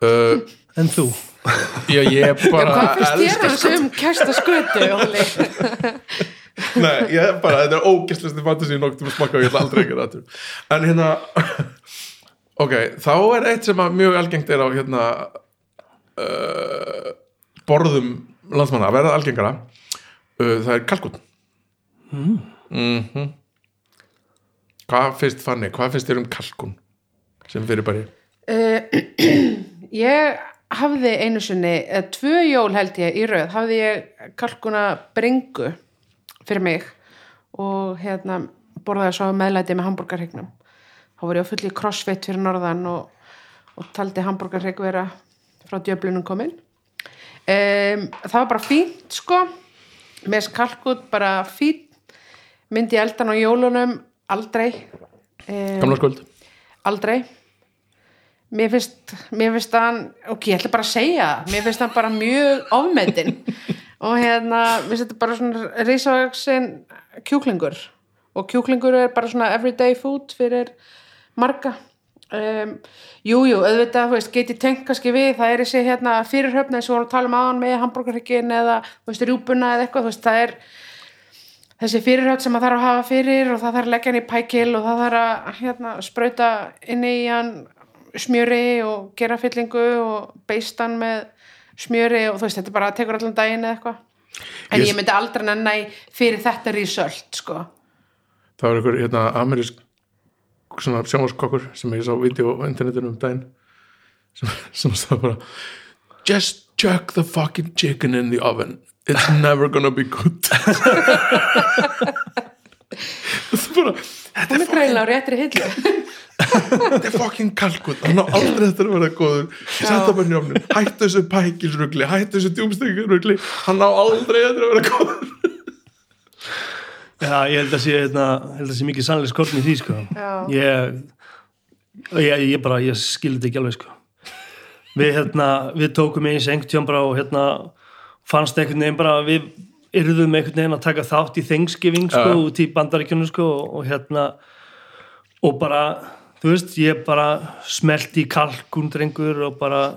uh, en þú Já, ég bara Hvað finnst þér hans um kæsta skötu, Óli? Nei, ég bara, þetta er ógæstlesti fantasy nokk til að smakka og ég ætla aldrei að gera þetta En hérna Ok, þá er eitt sem mjög algengt er á hérna uh, borðum landsmanna að verða algengara uh, það er kalkun mm. Hvað finnst Fanny, hvað finnst þér um kalkun sem fyrir bara Ég hafði einu sinni, eða tvö jól held ég í röð, hafði ég kalkuna bringu fyrir mig og hérna borðaði svo meðlæti með hambúrgarhegnum. Þá var ég á fulli crossfit fyrir norðan og, og taldi hambúrgarhegg vera frá djöflunum komin. Um, það var bara fínt sko, með kalkut bara fínt, myndi eldan á jólunum? Aldrei. Um, gamla skuld aldrei. Mér finnst, mér finnst hann ok, ég ætla bara að segja mér finnst hann bara mjög ofmetin og hérna, mér finnst þetta bara svona risavaksin kjúklingur. Og kjúklingur er bara svona everyday food fyrir marga. Um, jú, jú, auðvitað veist, geti tengt kannski við, það er þessi hérna fyrirhöfna eins og við vorum að tala um aðan með hambúrgarhryggin eða, þú veist, rjúpuna eða eitthvað, þú veist, það er þessi fyrirhöfn sem maður þarf að hafa fyrir og það þarf að leggja hann í pækil og það þarf að hérna, sprauta inn í hann smjöri og gera fyllingu og beist hann með smjöri og þú veist, þetta bara tekur allan daginn eða eitthvað. En Ég- myndi aldrei nenni fyrir þetta result sko. Það var einhver hérna amerísk svona sjónvarskokkur sem ég sá vídeo á internetinu um daginn sem, sem stað bara just chuck the fucking chicken in the oven. It's never gonna be good. Bara þetta er greinlega á réttri hillu. Þetta er fucking kalkun hann á aldrei þetta að vera góður. Setja bara njófnin, hættu þessu pækilsrugli hættu þessu djúmstökkurrugli hann á aldrei þetta að vera góður Já, ég held að sé, hérna, held að sé mikið sannlega skortin í því, sko. Já. Ég, ég, ég bara, ég skildi þetta ekki alveg, sko. Við, hérna, við tókum eins engtjón bara og, hérna, fannst einhvern veginn bara, við yrðum einhvern veginn að taka þátt í Thanksgiving, sko, Já. út í bandaríkjunum, sko, og, og hérna, og bara, þú veist, ég bara smelti í kalkun, drengur, og bara,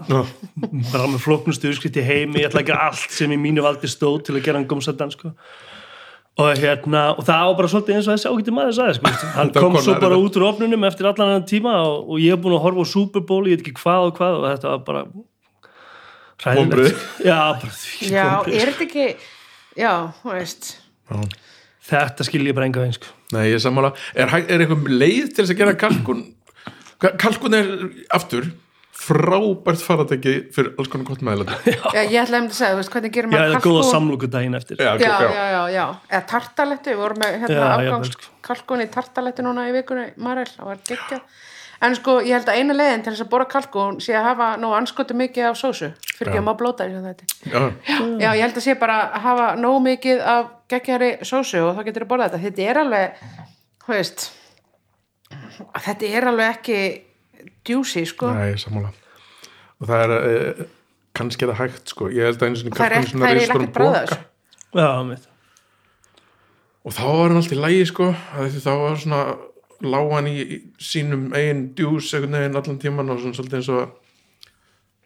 bara með flóknustu uppskrift í heimi, ég ætla að gera allt sem í mínu valdi stóð til að gera hann gómsættan, sko og hérna, og það var bara svolítið eins og þessi ágætti maður sagði, sko, hann kom svo bara út úr ofnunum eftir allan hann tíma og, og ég hef búin að horfa á Super Bowl, ég veit ekki hvað og hvað og þetta var bara hræðilegt. Já, bara því já, er þetta ekki já, þú veist. Þetta skil ég bara enga veginn sko. Nei, ég er sammála. Er, er eitthvað leið til þess að gera kalkun? Ka- Kalkun er aftur frábært faratæki fyrir alls konar gott já, ég ætla að segja, þú veist, hvernig gerir já, maður það er góða samlóku daginn eftir. Já, já, já. já, já, já, eða tartalettu við vorum með hérna Já, afgangs jafnvel, sko. kalkun í tartalettu núna í vikunni Marel, það var geggjað. En sko, ég held að eina leiðin til þess að bora kalkun sé að hafa nú anskotu mikið af sósu fyrir ekki að maður blóta Já, já, ég held að sé bara að hafa nóg mikið af geggjari sósu og þá getur þú borðað þetta. Þetta er alveg, djúsi, sko Nei, sammála. Og það er, e, kannski er það hægt, sko. Ég held að einu sinni það er, kalkun ekki- það er eiginlega ekkert bræða þessu já, mitt Og þá var hann alltaf í lægi, sko. af Því þá var svona, lá hann í í sínum eigin djús einhvern veginn allan tíman og svona svolítið eins og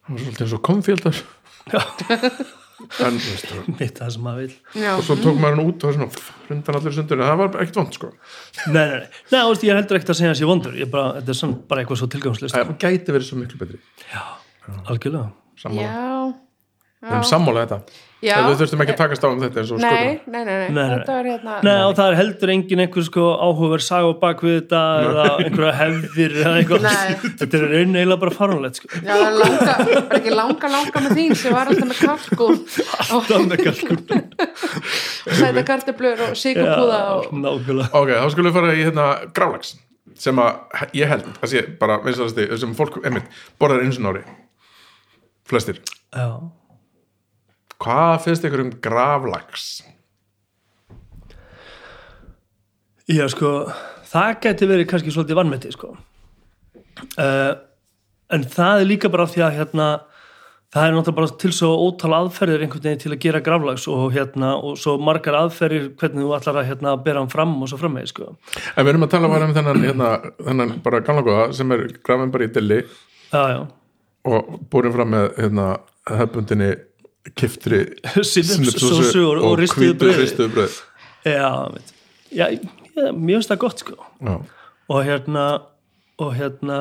hann var svolítið eins og komfjöldar. Já. En, mitt það sem maður vil já, og svo tók maður hann út og svona hrundan allir sundur, en það var ekkert vond, sko. nei, nei, nei, nei veist, ég heldur ekkert að segja hans ég vondur. Ég bara, þetta er samt bara eitthvað svo tilgangslist Það gæti verið svo miklu betri. algjörlega. Sammála. já, Við erum sammála þetta. já. Við þurftum ekki að takast á um þetta og nei, nei, nei, nei, Nei, nei. þetta var hérna Nei, og það er heldur engin einhver sko áhugaverð saga á bak við þetta eða einhverja hefðir eða eitthvað. Þetta er raun eiginlega bara farunlegt sko. Já, það er ekki langa, langa með þín sem var alltaf með kalkun og Þannig kalkun sæta karteblur og og nákvæmlega. Ok, þá skulum við fara í hérna grálags sem að ég held að sé bara vinsalasti, sem fólk, einmitt, borðar eins og nári flestir. Já, Hvað finnst ykkur um gravlags? Já, sko, það geti verið kannski svolítið vannmeti, sko. Uh, en það er líka bara því að hérna, það er náttúrulega bara til svo ótal aðferðir einhvern veginn til að gera graflags og hérna, og svo margar aðferðir hvernig þú ætlar að hérna bera hann fram og svo framvegi, sko. En við erum að tala bara um þennan, hérna, þennan bara gamla góða sem er grafin bara í dilli Já, já. og búin fram með hérna hefbundinni kiftri Sinnepssósu og, og ristuðu bröð. Já. Já, já, mér finnst það gott, sko. Já, og hérna og hérna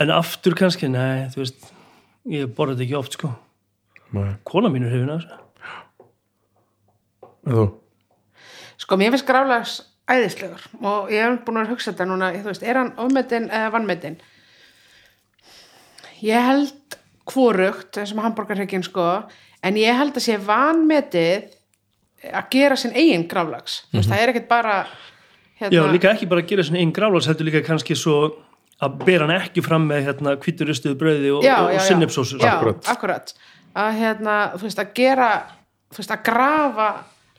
en aftur kannski, nei, þú veist ég borða þetta ekki oft sko nei, kona mín er þessu en þú? sko, mér finnst grálags æðislegur og ég hef búin að hugsa þetta núna, þú veist, er hann ofmetin eða vannmetin ég held hvorugt þessum hambúrgarhrygginn sko en ég held að sé vanmetið að gera sinn eigin grálags þú veist, það er ekkert bara já, hérna, líka ekki bara að gera svona einn grálags heldur líka kannski svo að bera hann ekki fram með hérna kvíturistuðu brauði og, já, og, já, og já. já, Akkúrat. akkurat að hérna, þú veist, að gera þú veist, að grafa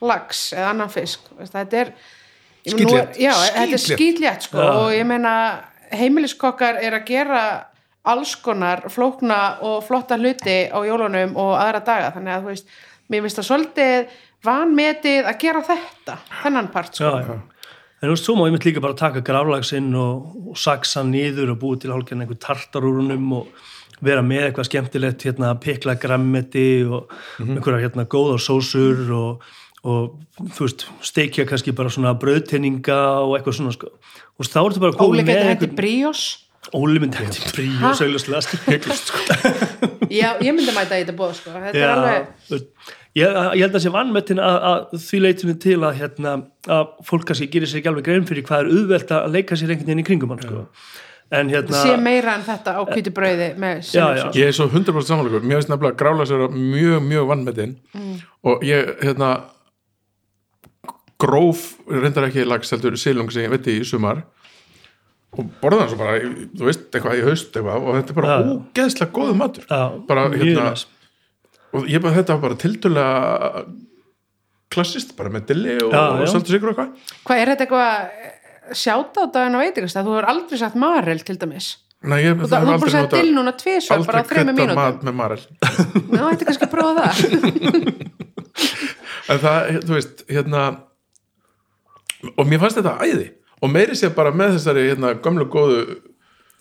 lax eða annan fisk, þú veist, þetta er Skítlétt. já, þetta er skýtlétt sko, Já. og ég meina heimiliskokkar er að gera alls konar flókna og flotta hluti á jólunum og aðra daga, þannig að þú veist mér finnst það svolítið vanmetið að gera þetta, þennan part sko. já, já. en þú veist, svo má ég mitt líka bara taka grálagsinn og, og saksa niður og búið til hálfgerðin einhver tartarúrunum og vera með eitthvað skemmtilegt hérna, pikla grammeti og einhverja hérna góðar sósur og, og þú veist, steikja kannski bara svona brauðtinninga og eitthvað svona sko. og þá ertu bara Óli komið með getur hætti einhvern bríós Óli myndi hætti brí Ha? og segluslega Hygglust, sko. já, ég myndi mæta í þetta bóð sko. þetta er alveg ég, ég held að sé vannmettin að, að því leitinu til að, hérna, að fólk kannski gerir sér ekki alveg grein fyrir hvað er auðvelt að leika sér einhvern veginn í kringum hann sko. en hérna sé meira en þetta á hvítu brauði með Já, já. sinnepsósu. Ég er svo 100% samanleikur, mér finnst nefnilega grálags vera mjög, mjög vannmetinn og ég, hérna gróf, reyndar ekki lags heldur silung sem ég veit í sumar og borða hann svo bara, þú veist, eitthvað í haust eitthvað og þetta er bara ógeðslega góðu matur. Já, bara, hérna, og ég bara, þetta var bara tildulega klassist, bara með dilli og, og já. saltu sigur og eitthvað. Hvað er þetta eitthvað sjáta á daginn og veitingast þú hefur aldrei sagt marel til dæmis. Nei, ég, og það, þú er bara að segja til núna tvisvar bara á aldrei þreymur krydda mínútum. mat með marel. Ná, þetta er kannski að prófa það? En það, þú veist, hérna og mér fannst þetta æði og meiri sér bara með þessari hérna, gömlu góðu,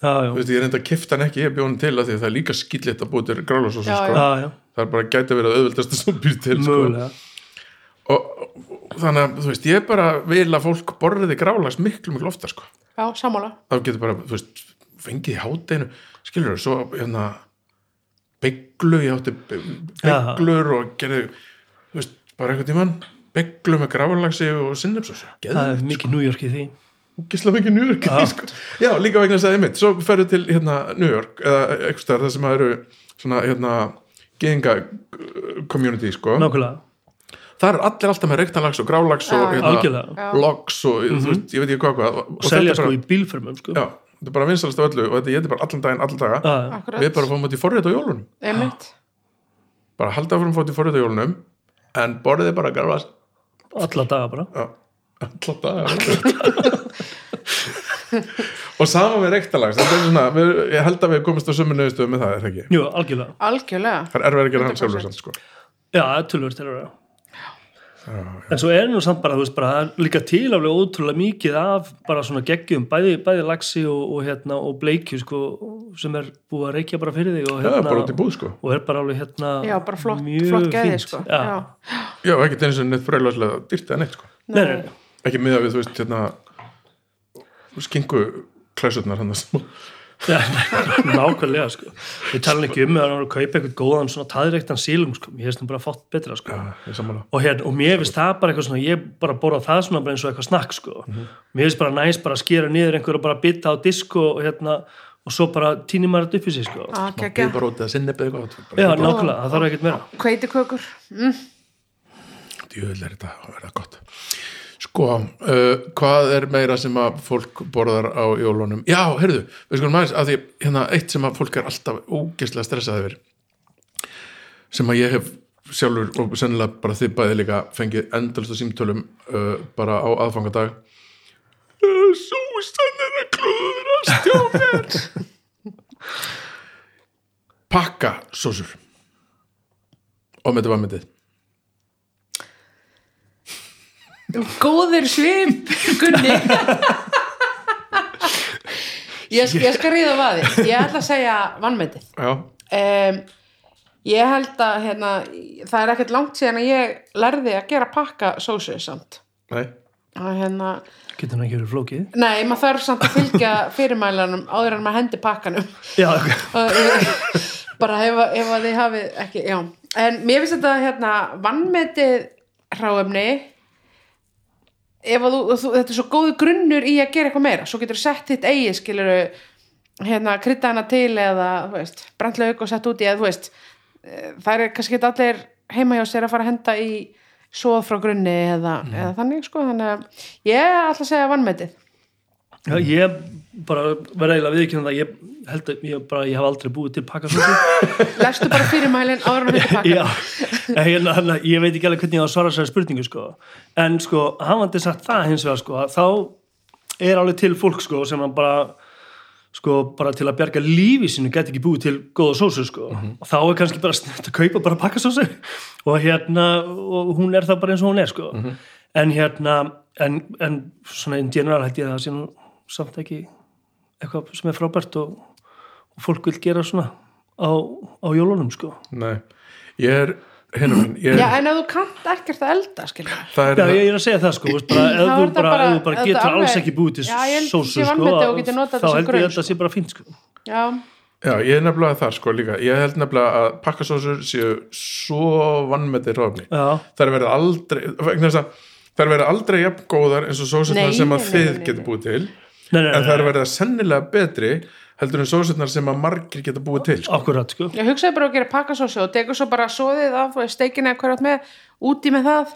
já, já, þú veist, ég reynda að kifta hann ekki ég bjóð hann til að því að það er líka skillit að búið til grálasósu, Já, sko. já, já, það er bara gæti verið að auðvöldast sem býr til, sko. Og, og þannig að, þú veist, ég bara vil að fólk borriði grálas miklu, miklu ofta, sko. Já, sammála. Þá getur bara, þú veist, fengið í hátdeinu skilur svo, hérna beglu, ég átti be- beglur og gerði þú veist, bara einhvern tímann beglu með gráðlagsi og sinnepsósu það er mikið New York í því gísla mikið New York Já. sko. já, líka vegna þess að einmitt svo ferðu til hérna New York eða eitthvað stær það sem að eru svona hérna geðinga community sko, nákvæmlega, það er allir alltaf með reyktanlags og grálags og hérna, logs og þú veist, ég veit ekki hvað hvað. Og selja sko bara, í bílförmum sko. já, þetta er bara vinsalast af öllu og þetta ég bara allan daginn, allan daga. Akkurat. Við bara fáum þetta í forrið á jólunum. Einmitt. bara halda áfram fótt í forrið á jólunum en borðið bara grálags alla daga bara. Já, alla daga og sama með er við, ég held að við komist á sömu nöðustöðu með það, er það ekki? Jú, algjörlega, algjörlega Það er erfið að gera hann 100%. sjálfur samt, sko. já, það er tölvöld til að vera en svo er nú samt bara, þú veist, bara líka tilaflega ótrúlega mikið af bara svona geggjum, bæði, bæði lagsi og, og hérna, og bleikju, sko sem er búið að reykja bara fyrir þig og Já, hérna, bara út í búð, sko. og er bara alveg hérna já, bara flott, mjög flott gæði fínt. sko. já, Já. Já, ekki eins og neitt fröðlagslega dýrt eða neitt, sko. Nei, nei, nei. Ekki miða við, þú veist, hérna skingu klæsurnar hann nákvæmlega sko. Við tala ekki um að hann var að kaupa eitthvað góðan svona taðirektan sílum sko, ég hefst hann bara fátt betra sko. Sammála. og, hérna, og mér finnst það bara eitthvað svona ég bara borða það svona bara eins og eitthvað snakk sko. Mér finnst bara næst bara að skera niður einhver og bara bytta á disk og, hérna og svo bara týnir maður þetta upp í sig sko. Ah, geggja. býð bara út eða sinni beðið eitthvað. já, nákvæmlega, það þarf ekkert meira. Hveitikökur Djöðl er þetta að verða gott. Sko, uh, hvað er meira sem að fólk borðar á jólunum? Já, heyrðu, við skulum aðeins að því hérna eitt sem að fólk er alltaf ógeðslega stressað yfir sem að ég hef sjálfur og sennilega bara þið bæði líka fengið endalst á símtölum uh, bara á aðfangadag. Uh, Súsan er að klúðrast hjá mér Pakka sósur. Og með þetta var myndið Góður svip, Gunni. Ég, ég skal ríða vaði Ég ætla að segja vannmyndið Já, um, Ég held að hérna, það er ekkert langt síðan að ég lærði að gera pakka sósu samt. Nei. Að hérna, getur hann ekki verið flókið. Nei, maður þarf samt að fylgja fyrirmælanum áður en maður hendi pakkanum. Já, ok. Og, eh, bara ef, að- ef að þið hafið ekki, já. En mér finnst þetta hérna vannmetið að þú, þú, þetta er svo góðu grunnur í að gera eitthvað meira, svo getur þú sett þitt eigið skiluru hérna krydda hana til eða, brandlaug og sett út í eða, þú veist, eh, það er kannski ekki allir heima hjá sér að fara að henda í svoð frá grunni eða, eða þannig, sko, þannig að ég ætla að segja vannmetið Já, ég bara verða eiginlega viðkynna það ég held að ég, bara, ég haf aldrei búið til pakkasósu lestu bara fyrirmælin áður en að hendi Já, en hérna, hérna, ég veit ekki alveg hvernig ég á að svara þessari spurningu sko. en sko, hafandi sagt það hins vegar sko, að þá er alveg til fólk sko, sem hann bara sko, bara til að bjarga lífi sinu get ekki búið til góða sósu sko. og þá er kannski bara snitt að kaupa bara pakkasósu og hérna og hún er það bara eins og hún er sko. en hérna en, en svona in general held ég að það nú samt ekki eitthvað sem er frábært og, og fólk vil gera svona á, á jólunum sko. Nei, ég er hérna minn, ég Já, en ef þú kannt ekkert að elda, skilja það er Já, ég er að segja það sko, veist, bara, ef þú bara, bara- ef þú bara getur alveg- alls ekki búið til sósu sko, þá þetta sem held ég að þetta sé bara fínt sko. Já, Já, ég er nefnilega þar sko líka. Ég held nefnilega að pakkasósur séu svo vannmetið ráfni Já, það er verið aldrei vegna þess að það er verið aldrei jafn góðar eins og Nei, sem að þið getur búið til nei, nei, en það er verið að sennilega betri heldur en sósurnar sem að margir geta búið til sko. akkurat sko. Ég hugsaði bara að gera pakkasósu og tekur svo bara soðið af steikina eða hverjart með, úti með það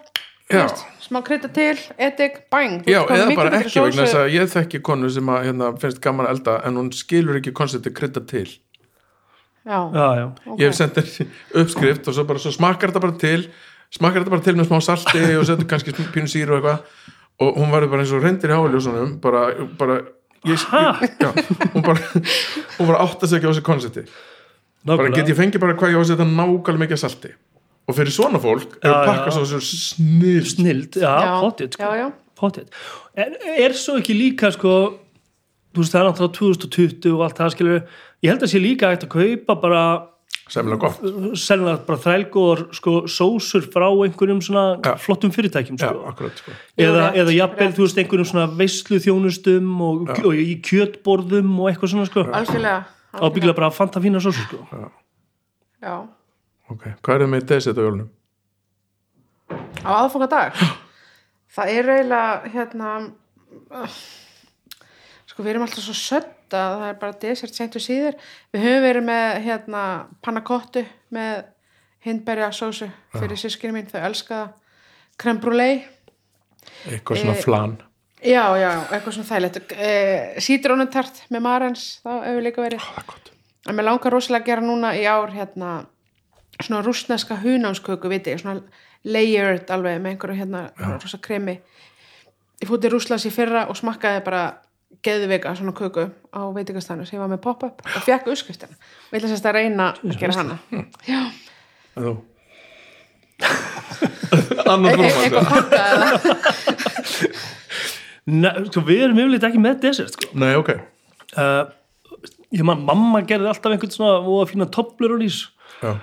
veist, smá krydda til, edik, bang þú Já, eða bara ekki vegna þess að ég þekki konu sem að hérna, finnst gaman að elda en hún skilur ekki koncepti krydda til. Já, Já, já, ok. ég hef sendt þér uppskrift og svo, bara, svo smakkar þetta bara til smakkar þetta bara til með smá salti og setur kannski pínu síru og eitthvað og hún verður bara eins og reyndir í háljósunum bara, bara ég, ég, já, hún bara hún bara átt að segja á þessu konsepti bara nákvæmlega. get ég fengið bara hvað ég á að setja nákvæmlega mikið salti. Og fyrir svona fólk er já. pakka svo þessu snill Snild, já, potið sko. er, er svo ekki líka sko þú veist það er náttúrulega 2020 og allt það skilur ég held að sé líka að kaupa bara semlega gott. Sennilega bara þrælgóðar sko sósur frá einhverjum svona Já. flottum fyrirtækjum já, sko. akkurat sko. eða, eða jafnvel, rétt. þú veist, einhverjum svona veislu þjónustum og, og í kjötborðum og eitthvað svona, sko. Algjörlega, ábyggilega bara fanta fína sósu, sko. Já, ok, hvað er það með desert á jólunum? á aðfangadag? Það er eiginlega hérna sko við erum alltaf svo sött að það er bara desert seint og síður. Við höfum verið með hérna pannakottu með hindberja sósu fyrir sískinu mín, þau elska creme brulee eitthvað svona Eh, flan. Já, já, eitthvað svona þægilegt. Eh, sítrónutart með marens þá hefur líka verið. Er gott. En mér langar rosalega að gera núna í ár hérna svona rústneska hunánsköku viti, svona layered alveg með einhverju hérna rosa kremi. Ég fótti rúslas í fyrra og smakkaði bara geðvika svona köku á veitingastæðinu sem ég var með pop-up og fekk uppskriftina. Og ég ætla sérst að reyna að gera hana. Já, e frómætt eitthvað pakka eða? Nei, sko, við erum yfirleitt ekki með desert sko. nei, ok. Uh, ég man, mamma gerði alltaf einhvern svona og að fína toplur og lýs já,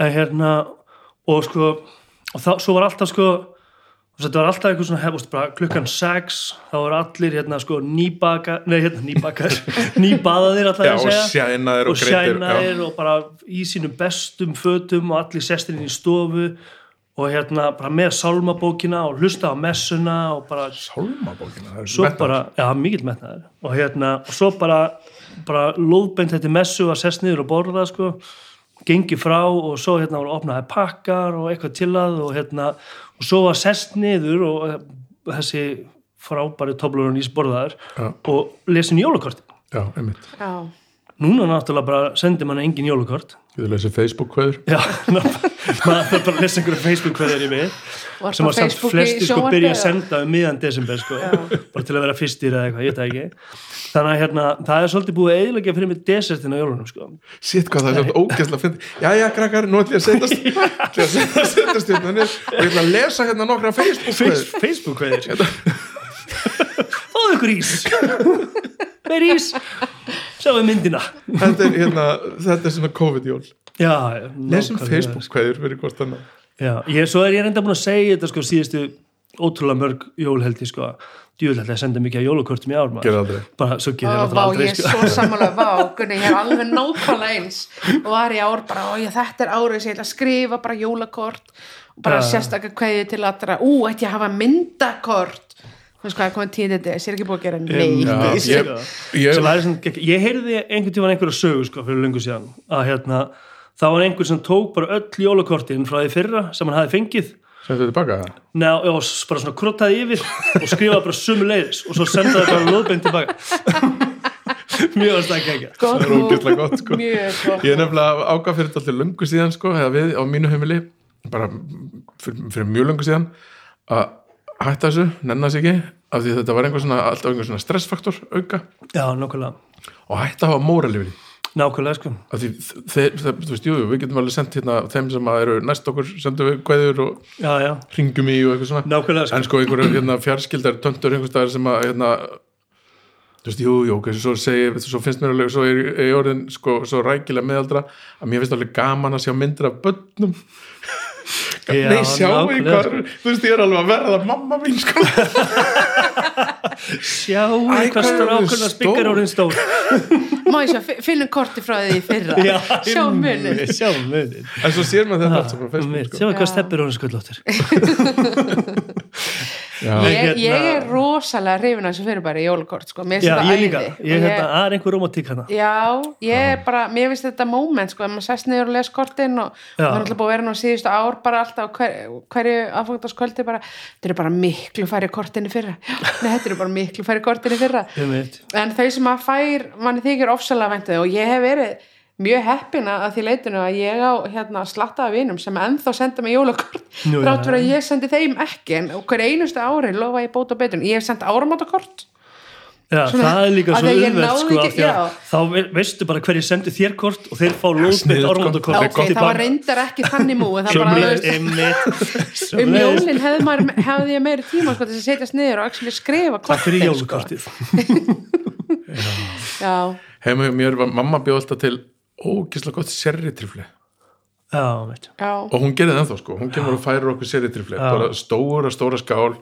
en hérna og sko og þá, svo var alltaf sko þetta var alltaf einhver svona hefust bara klukkan 6 þá voru allir hérna sko nýbaka nei hérna nýbaka nýbaðaðir alltaf að og segja. sjænaðir og, og sjænaðir og bara í sínum bestum fötum og allir sestir inn í stofu og hérna bara með sálmabókina og hlusta á messuna og bara sálmabókina það er svo metnaður. bara, já, mikill metnaður. Og hérna, og svo bara bara lóðbeint þetta messu að sest niður og borða sko, gengi frá og svo hérna voru opnaði pakkar og eitthvað til að og hérna og svo var sest niður og eh, þessi frábæri nýs borðaður Já. og lesin jólakortin. Já, einmitt. Já, núna náttúrulega bara sendir manna engin jólakort. Við lesum Facebook hverður já, maður þarf bara að lesa einhverju Facebook hverður í við Var sem var samt flesti sko byrja að senda um miðan desember sko, bara til að vera fyrstir eða eitthvað, ég veit það ekki. Þannig að hérna, það er svolítið búið eiginlega fyrir mig desertin á jólunum sko. Sitt hvað það er svolítið ógæslega að finna Já, já, krakkar, nú ætlum ég að setjast ætlum ég að setjast, setjast hérna og ég ætla að lesa hérna nokkra Facebook Face, Facebook fáðu ykkur ís. Hver ís? Sjáu myndina. Þetta er hérna, þetta er svona COVID-jól já, Lesum nákvæmlega, Facebook hverður fyrir hvort annað. Já, ég, svo er ég reynda búin að segja þetta sko síðustu ótrúlega mörg jól held ég sko. Djúvel að senda mikið að jólakortum í ár bara svo gerir það vá, aldrei ég er sko. svo sammála. Vá, Gunni, ég er alveg nákvæmlega eins og var í ár bara, og ég, þetta er árið sem ég ætla að skrifa bara jólakort og bara sérstaklega kveðið til allra. Ú, ætti ég að hafa myndakort veist hvað er komið tíðið þetta, ég er ekki búið að gera neitt. Já, í ég- ég- gegg- ég heyrði einhvern tímann einhverju sögu sko fyrir lengur síðan að hérna þá var einhver sem tók bara öll jólakortin frá því fyrra sem hann hafi fengið. Sendu tilbaka? Það Ná, s- bara svona krútaði yfir og skrifaði bara sumu leiðis og svo sendaði bara lóðbeint tilbaka. Mjög að stakka ekki Það er ógeðslega gott sko. Ég er nefnilega ágaf fyrir þetta allir löngu síðan sko eða við á mínu heimili bara fyrir, fyrir mjög löngu síðan að hætta þessu, nenna sig ekki af því þetta var einhver svona, alltaf einhver svona stressfaktor auka. Já, nákvæmlega, og hætta að hafa móralifri nákvæmlega sko. Af því þeir, þeir, þú veist, jú, við getum alveg sendt hérna þeim sem eru næst okkur sendum við kveður og Já, já, ringum í og eitthvað svona. Nákvæmlega sko. En sko einhverju hérna, fjarskildar töntur einhverstaðar sem að hérna, þú veist, jú, jú, ok, svo, segi, svo finnst mér alveg, svo er er orðin sko, svo rækilega meðaldra að mér finnst alveg gaman að sjá myndir af börnum Já, nei, sjáu í hvað þú veist, ég er alveg að verða mamma mín sko Sjáu Æ, hvað hvað strákurna spikkar stór? orðin stór Má ég sjá, fi- finnum korti frá því í fyrra Já, sjá munin en svo sér maður þetta allt saman á Facebook sko. Sjáu hvað Já. steppir orðin. Nei, ég, hérna- ég er rosalega hrifin að þessu fyrir bara í jólakort sko. mér finnst Já, þetta ég æði. ég hérna, það er einhver romantík hana Já, ég er bara, mér finnst þetta moment sko, að maður sest niður og les kortin og það er alltaf búið að vera nú síðustu ár bara alltaf hver, hverju aðfangtaskvöldi bara, þetta eru bara miklu færi kortinni fyrra, nei, þetta eru bara miklu færi kortinni fyrra, Ég en þau sem að fær manni þykir ofsalega væntu og ég hef verið mjög heppina að því leitinu að ég á hérna slattaða vinum sem ennþá senda mig jólakort já. fyrir að ég sendi þeim ekki en hver einustu ári lofa ég bóta betur ég hef sendt áramótakort Já, Svona, það er líka svo náði sko, ekki- af að já. þá ve- veistu bara hverju sendu þér kort og þeir fá lóðbeitt sniðugt, sko. Það ok, það var reyndar ekki þannig múi það um jólin hefði, maður, hefði ég meiri tíma sko, til að setjast niður og skrifa Takk fyrir kortin, sko. jólukortið já, mér var mamma bjóð alltaf til ógislega gott serritrifli Já, já, og hún gerði það ennþá sko, hún kemur og færir okkur seritrifli, Já. bara stóra, stóra skál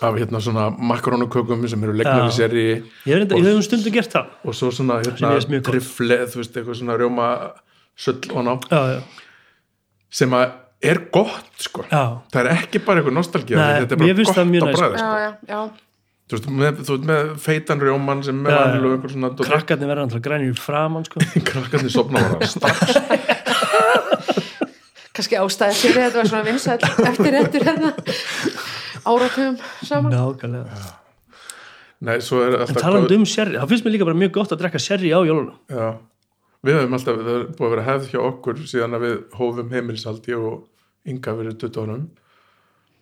af hérna svona makarónukökum sem eru legnar í Já. seri Ég hef um stundum gert það. og svo svona hérna trifli, þú veist, eitthvað svona rjóma söll og ná, Já, já, sem að er gott sko. Já. það er ekki bara eitthvað nostalgía Nei, þetta er bara gott næs. bræði já, sko. Þú veist, með, þú veist með feitan rjóman sem með vanlu og einhver svona krakkarnir verða alltaf grænir framan sko. krakkarnir sopna bara strax. Kannski ástæði fyrir þetta var svona vinsæll eftir réttur hérna. Áratugum saman. Nákvæmlega. Nei, svo er en talandi um sherry, það finnst mér líka bara mjög gott að drekka sherry á jólunum. Já, við höfum alltaf, það er búið að vera hefð hjá okkur síðan að við hófum heimilisaldi og ynga verið 20 árum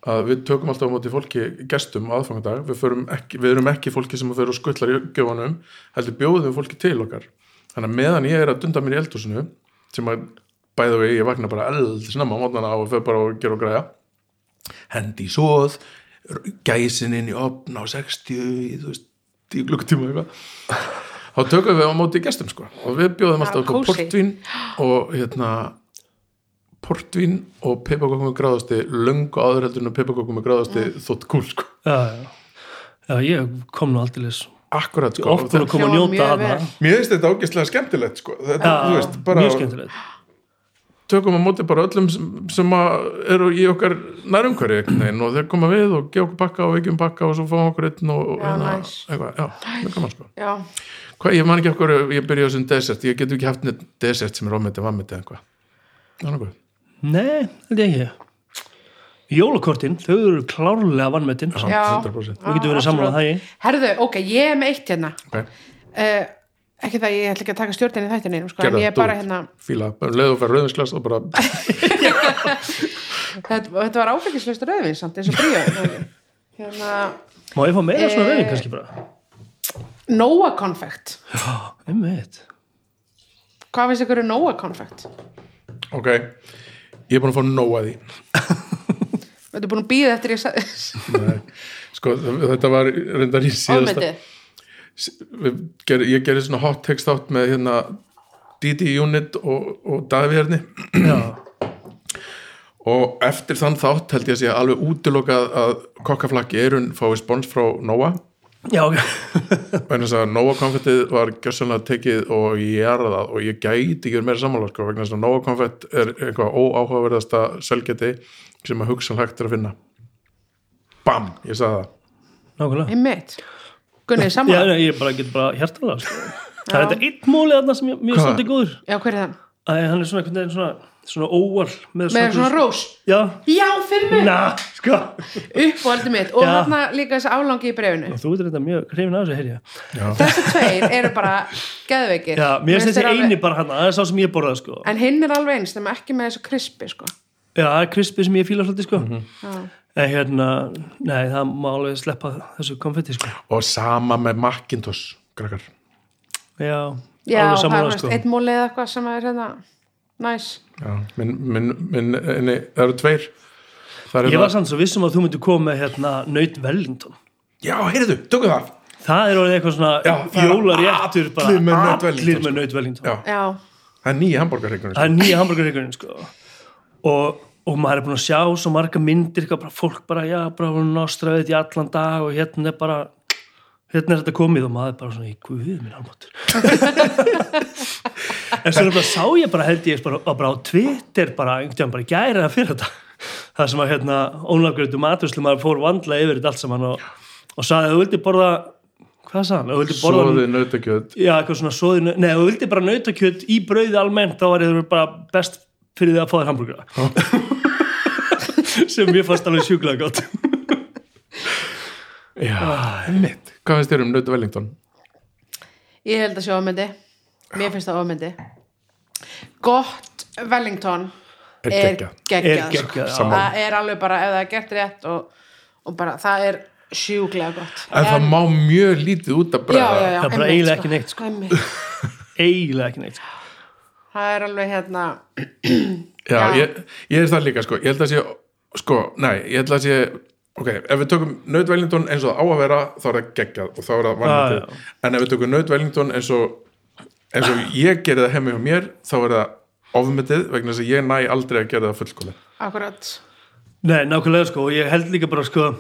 að við tökum alltaf á móti fólki gestum á aðfangadag, við, ekki, við erum ekki fólki sem fyrir og skullar í gjöfunum heldur bjóðum við fólki til okkar. Þannig að meðan ég er að dunda mér í eldhúsinu sem að bæða við, ég vakna bara eld snemma á mótnana og fyrir bara að gera og græja. Hendi í svoð gæsin inn í opn á 60 í, þú veist, í glukkutíma eitthvað. Þá tökum við á móti gestum sko. Og við bjóðum alltaf kósí. portvín og hérna portvín og pipakökum með gráðasti löngu áður heldur en að pipakökum með gráðasti þótt kúl sko. Já, já. já, ég kom nú aldrei akkurat sko. Oft búin að koma að njóta mjög hana vel. mér finnst þetta ágæslega skemmtilegt sko. Þetta, já, þú veist, bara mjög skemmtilegt. tökum á móti bara öllum sem, sem að eru í okkar veginn og þeir koma við og gefa okkur pakka og ekki um pakka og svo fáum okkur einn og, og Já, hérna, eitthvað, já, mjög gaman sko. Já, Hvað, ég man ekki okkur, ég byrja á þessum desert. Ég get ekki haft neitt desert sem er ofmetið vammetið eitthvað. Það er nei, held ég ekki. Jólakortin, þau eru klárlega vannmetinn við já. 100%. getum verið saman á það í herðu, ok, ég er með eitt hérna. Ok, uh, ekki það, ég ætla ekki að taka stjórnin í þættinu sko, en gerða ég er bara hérna Fíla, leðu að fara rauðinsglas og bara þetta, þetta var áfengislaust rauðvin samt eins og bríó. Hérna má ég fá meira svona Eh. rauðin kannski bara? Nóa konfekt um veit hvað finnst ykkur er Nóa konfekt? Ok, ég er búin að fá nóg að því. Þetta er búin að býða eftir ég sagði Sko, þetta var reyndar í síðasta ger, Ég gerði svona hot text átt með hérna Didi Unit og, og Davíðarni já, og eftir þann þátt held ég að sé alveg útilokað að kokkaflakki erun fái spons frá Nóa já, ok. Vegna þess að Nóa konfettið var gjössanlega tekið og ég er það og ég gæti ekki verið meira sammála sko, vegna þess að Nóa konfett er eitthvað óáhugaverðasta selgeti sem að hugsa hægt er að finna. BAM, ég sagði það. Nákvæmlega. Einmitt. Gunni, já, saman nei, ég bara get bara hjartalega sko. það er þetta eitt móli þarna sem ég, mér Hvað? stótti góður. Já, hver er það? Æ, hann er svona, einhvern veginn svona, svona óval með, Með svona rós? Já, Já, fimmu na, sko. Uppvöldu mitt Og þarna líka þessi álangi í brefinu þú ert þetta mjög hrifin af þessu, Þessi tveir eru bara geðveikir. Já, mér finnst þessi alveg- eini bara hann það er sá sem ég borðaði, sko. En hinn er alveg eins, þeim ekki með þessu krispi sko. já, það er krispi sem ég fíla svolítið, sko. Já. en hérna, nei, það má alveg sleppa þessu konfetti, sko. Og sama með Macintosh krakkar. Já, Já, alveg er sko. eitt múli eða eitthvað sem er hérna Næs. Já, minn, minn, minn, enni, það eru tveir. Það er ég var samt svo vissum að þú myndir koma með hérna Naut Wellington. Já, heyrðu, tökum það. Það er orðið eitthvað svona jólaréttur bara, allir með Naut Wellington, allir sko. Wellington. Já, Já, það er nýja hambúrgarreikunum það er nýja hamburgerreikurinn sko. og, og maður er búin að sjá svo marga myndir, bara, fólk bara já, bara þetta í allan dag og hérna er bara hérna er þetta komið og maður bara svona í guðið minn almáttur en svo bara sá ég bara held ég bara, bara á Twitter bara, einhvern veginn bara gæra það fyrir þetta það sem að hérna ónafgröndu maturslu maður fór vandla yfir þetta allt saman og, og sagði að þú vildi borða hvað sagði hann, þú vildi borða Svoðið nautakjöt. Já, eitthvað svona soðinu, nei, ef þú vildi bara nautakjöt í brauði almennt, þá var ég bara best fyrir því að fá þér hambúrgara sem mér fannst alveg sjúklega gott Já, mitt Hvað finnst þér um Nauta Wellington? ég held að sjá ofmyndi Mér finnst það ofmyndi Gott Wellington Er geggjað. geggjað, Er geggjað, sko. já. Sammála. Það er alveg bara ef það er gert rétt og, og bara það er sjúklega gott En það má mjög lítið út að já, bregða já, já, Það er bara einmitt, eiginlega ekki neitt, sko. Einmitt. eiginlega ekki neitt sko. Það er alveg hérna Já, Já. Ég, ég er það líka sko Ég held að sé, sko, nei, ég held að sé Ok, ef við tökum Naut Wellington eins og það á að vera þá er það geggjað og þá er það vannmættið Já, en ef við tökum Naut Wellington eins og eins og ég gerði það hemmi hjá mér þá er það ofmyndið vegna þess að ég næ aldrei að gera það fullkóli akkurat. Nei, nákvæmlega sko og ég held líka bara sko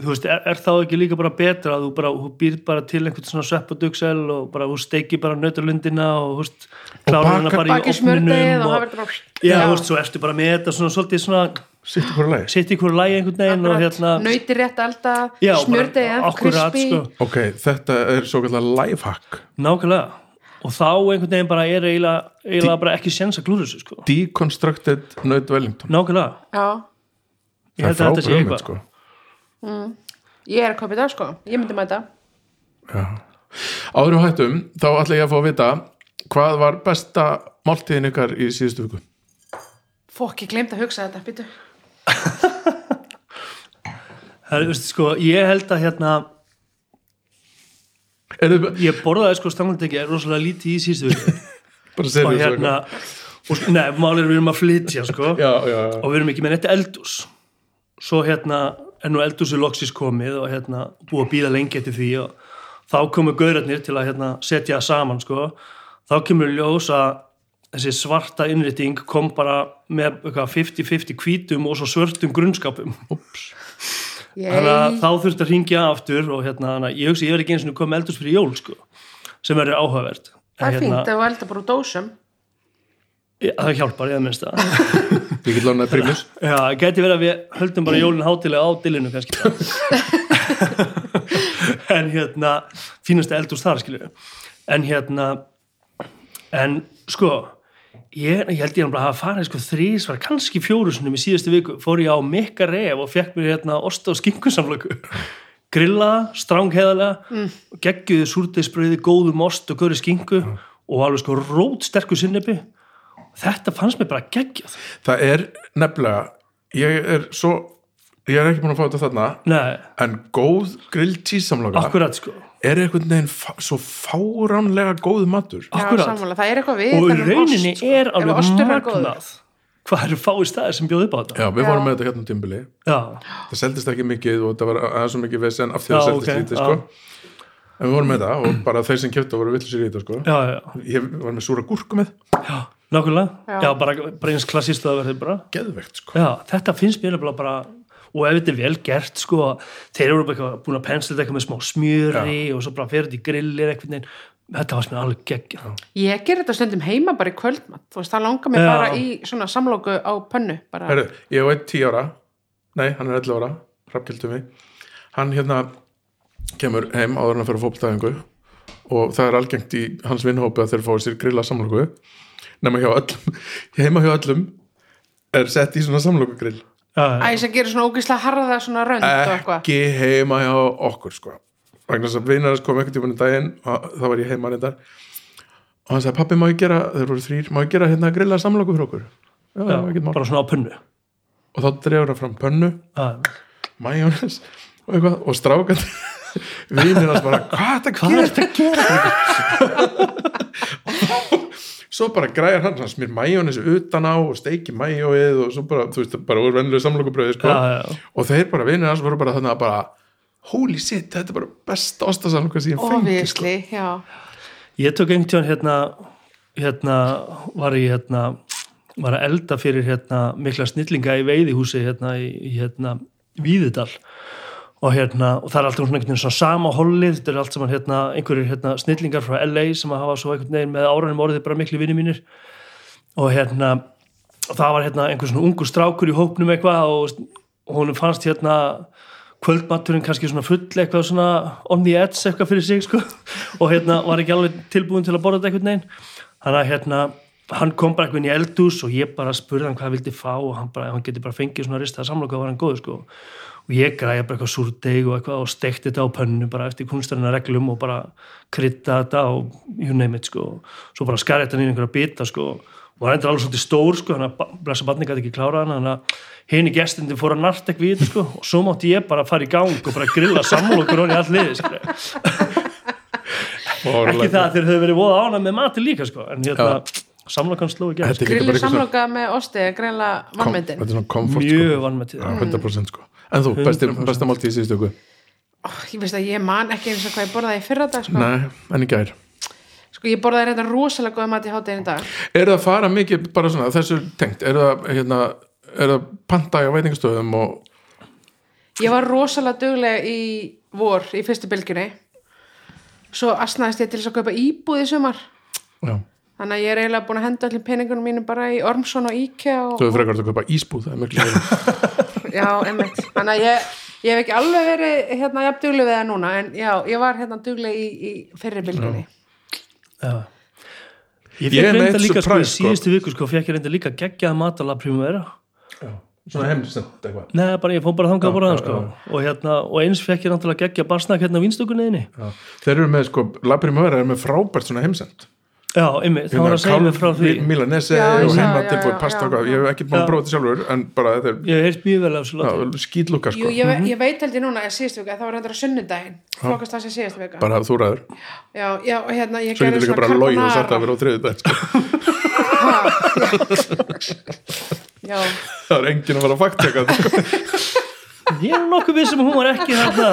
þú veist, er, er þá ekki líka bara betra að þú bara, þú býr bara til einhvern svona sveppadugsel og bara, þú steiki bara nautalundina og, þú veist, klárar hana bara í opninum og og, bara já, þú veist, svo ertu bara með þetta svona svolítið svona, sitt ykkur að lagi? Sitt í hverju lægi einhvern veginn og hérna, nöytir rétt já, bara ennþá akkurat, krispi sko, ok, þetta er svo kallar lifehack. Nákvæmlega. Og þá einhvern veginn bara er eiginlega, bara ekki séns að klúra þessu, sko, deconstructed nöyd Wellington. Nákvæmlega. Já, ég held að þetta sé eitthvað sko. ég er að kaupa þetta sko. Ég myndi mæta. Áður og hættum, þá ætla ég að fá að vita hvað var besta máltíðin ykkar í síðustu viku? Fokk, ég glemt að hugsa þetta, býtu Það er, veist, sko, ég held að hérna er ég borðaði sko stangandi ekki rosalega lítið í síðustu viku. Og hérna og, nei, málið er við erum að flytja sko. Já, já, já. og við erum ekki með neitt eldús svo hérna er nú eldúsi loksis komið og hérna búið að býða lengi eftir því og þá komu gaurarnir til að hérna setja saman sko. Þá kemur ljós að þessi svarta innrétting kom bara með eitthvað 50-50 hvítum og svo svörtum grunnskapum. Þannig að þá þurfti að ringja aftur og hérna, að ég hugsi ég verði ekki eins og komið eldús fyrir jól sko sem verður áhugavert. Það er En fínt að þú elda bara úr dósum. Það hjálpar ég að minnst það ég get lánaði primus Já, það geti verið að við höldum bara jólinn hátilega á dillinu kannski. En hérna fínasta eldús þar skilju en hérna en sko ég, ég held ég að hafa farið sko þrís var kannski fjórusunum í síðustu viku fór ég á mikka ref og fekk mér hérna ost og skinkusamlöku. Grilla, strángheðalega mm. gegguðu súrdeisbröði, góðum ost og góður skinku og alveg sko rót sterkur sinnebi þetta fannst mér bara geggjað. Það er nefnilega ég er svo ég er ekki búin að fá þetta þarna Nei, en góð grill samloka akkurat sko er einhvern veginn svo fáránlega góð matur Já, Akkúrat. sammála, það er eitthvað við og rauninni ost, sko. er alveg magnað hvað eru fáið staðir sem bjóði upp á þetta já, við Já. vorum með þetta hérna um tímbili já, það seldist ekki mikið og það var aðeins svo mikið vesen af því að Já, það seldist ok, lítið já. sko. en við vorum með þetta og bara þeir sem kjöpta voru villisir í þetta sko. já, já, ég var með súra gúrku með já nákvæmlega, Já. já, bara, bara eins klassist að verði bara, geðvegt sko. já, þetta finnst mér bara og ef þetta er vel gert sko, þeir eru búin að pensla þetta eitthvað með smá smjöri og svo bara þetta í grillir eitthvað neginn, þetta var sem mér alveg geggja ég ger þetta stundum heima bara í kvöldmatt þú veist, það langar mig Já. bara í svona samlóku á pönnu bara, Heru, ég var 10 ára. Nei, hann er 11 ára hrappkjöldum við hann hérna kemur heim áður en að fyrir fótboltæðingu og það er algengt í hans vinnhópi að þeir fá sér grilla samloku. Nema hjá öllum. Heima hjá öllum er sett í svona samlokugrill. já, já, æs að gera svona ógislega harða svona rönd og eitthvað. Ekki heima hjá okkur sko. Vegna þess að vinnarins kom einhvern tímann í daginn og þá var ég heima reyndar. Og hann sagði pappi má ég gera, þeir voru þrýr má ég gera hérna grilla samloku fyrir okkur? Já, já, já, bara... svona á punnu og þá dregur hann fram pönnu já, majónis og eitthvað og strákan vinnir hans bara hvað þetta hvað gerir er þetta að gera? svo bara græjar hann, hann smýr majónis utan á og steiki majóið og svo bara, þú veist, bara úr vennilega samlokubröði sko. já, já, og þeir bara vinnir hans voru bara þannig að bara holy shit, þetta er bara besta ostasamloka sem ég fengi sko. Ég tók einhvern tíðan hérna, hérna var ég hérna var að elda fyrir hérna mikla snillinga í veiðihúsi hérna í, í hérna Víðidal og hérna, og það er alltaf svona einhvern veginn svona sama hollið, þetta er allt saman hérna einhverjir hérna snillingar frá LA sem að hafa svo einhvern veginn með áranum orðið bara miklu vinni mínir. Og hérna og það var hérna einhver svona ungur strákur í hópnum eitthvað og, honum fannst hérna kvöldmaturinn kannski svona full eitthvað svona on the edge eitthvað fyrir sig sko. Og hérna var ekki alveg tilbúin til að borða þetta einhvern veginn. Þannig að hérna hann kom bara eitthvað inn í eldús og ég bara spurði hann hvað hann vildi fá og hann, bara, hann geti bara fengið svona ristaða samloka og var hann góður sko og ég græði bara eitthvað súrdeg og eitthvað og stekti þetta á pönnu bara eftir kunstarina reglum og bara krytta þetta og you name it sko. Svo bara skari þetta í einhverja bita sko. Og hann endur alveg svolítið stór sko hann að blessa barni gæti ekki klára hann þannig að henni gestindi fór að nart eitthvað í þetta sko. Og svo mátti ég bara fara í gang og bara grilla samlokur honni all liði sko. Ekki það að þeir höfðu verið voða ána með mati líka sko en hérna samlokan sló ekki er eitthvað svona- samloka með osti er greinlega vannmyndin? er sko. mjög vannmættið Já, 100% sko en þú, besti, 100%. besta máltíð í síðustu ykkur Ég veist að ég man ekki eins og hvað ég borðaði fyrra dag sko. nei, en í gær sko ég borðaði reynda rosalega góða mat í háttegin í dag er það að fara mikið bara svona þessu tengt, er það hérna, er það panta á veitingastöðum og ég var rosalega dugleg í vor í fyrstu bylgjunni svo asnaðist ég til þess að kaupa íbúð í sumar Já. þannig að ég er eiginlega búin að henda allir peningunum mínum bara í Ormsson og Íkja og, Þú hefur frekar að kaupa ísbúð, það er meira. já, einmitt þannig að ég, ég hef ekki alveg verið hérna jafn dugleg við það núna en já, ég var hérna dugleg í, í fyrri bylgjunni Já. Ég Ég fekk reynda líka sko, í surprise, sko. síðustu viku sko, fekk ég reynda líka geggjað matala primavera Svona heimsend eitthvað. Nei, bara ég fór bara þangað það sko. og, hérna, og eins fekk ég náttúrulega geggja barsnak hérna á vinstökunniðinni Já. Þeir eru með, sko, Labrimöður er með frábært svona heimsend. Já, einmitt, það var að segja mig frá því Milanese Já, og já, heima já, tilbúið já, pasta já. hvað. Ég hef ekki búin að Já. prófa þetta sjálfur, en bara þetta er Ég hef mjög vel af þessu skýtlúka, sko. Jú, ég, ve ég veit held ég núna að síðustu vika, það var hendur á sunnudaginn flokast það sem síðustu vika Bara þú ræður. já, já, og hérna, ég Svo gerði getur líka bara logið og sagt carbonara. að vera á þriðu dag, sko. já, Það er enginn að vera að þetta, sko. Ég er nokkuð vissum að hún var ekki þarna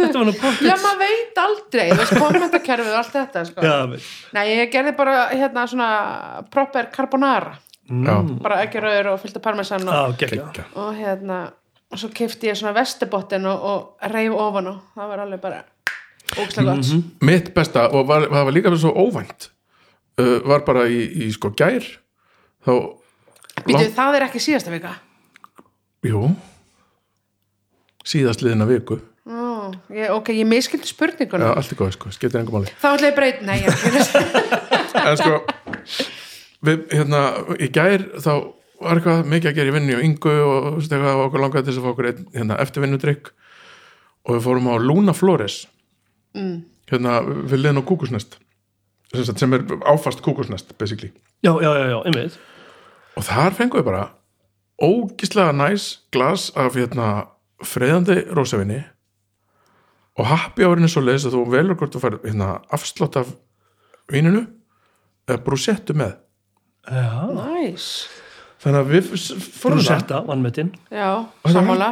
Þetta var nú já, pottið maður veit aldrei veist, kommentakerfið og allt þetta sko. Já, nei, ég gerði bara hérna svona proper carbonara Já. bara ekki rauður og fylgta parmesan og, Já, Gekkja. og hérna og svo kefti ég svona vestibottin og, og reif ofan og það var alveg bara ógslag gott Mhm. Mitt besta, og var, það var líka svo óvænt, uh, var bara í, í sko gær, þá, Býtu, það er ekki síðasta vika jú, síðast liðina viku. Ó, ég, ok, ég miskildi Já, spurninguna allt er góð, sko, skiptir engum máli. þá ætla ég breyt, nei, ég en sko við, hérna, í gær þá var eitthvað mikið að gera í vinnu og yngu og þú veist eitthvað, okkur langaði til þess að fá okkur einn, hérna, eftirvinnudrykk. Og við fórum á Luna Flores. Mm. hérna við liðin á kúkusnest. Sem, sagt, sem er áfast kúkusnest basically. Já, já, já, já, einmitt. Og þar fengum við bara ógislega næs glas af hérna freyðandi rósafinni og happy árinni svo leiðis að þú velur hvort þú fær hérna, afslátt af víninu eða brúsettu með. Já, næs þannig að við Brúsetta, vannmetinn já, sammála.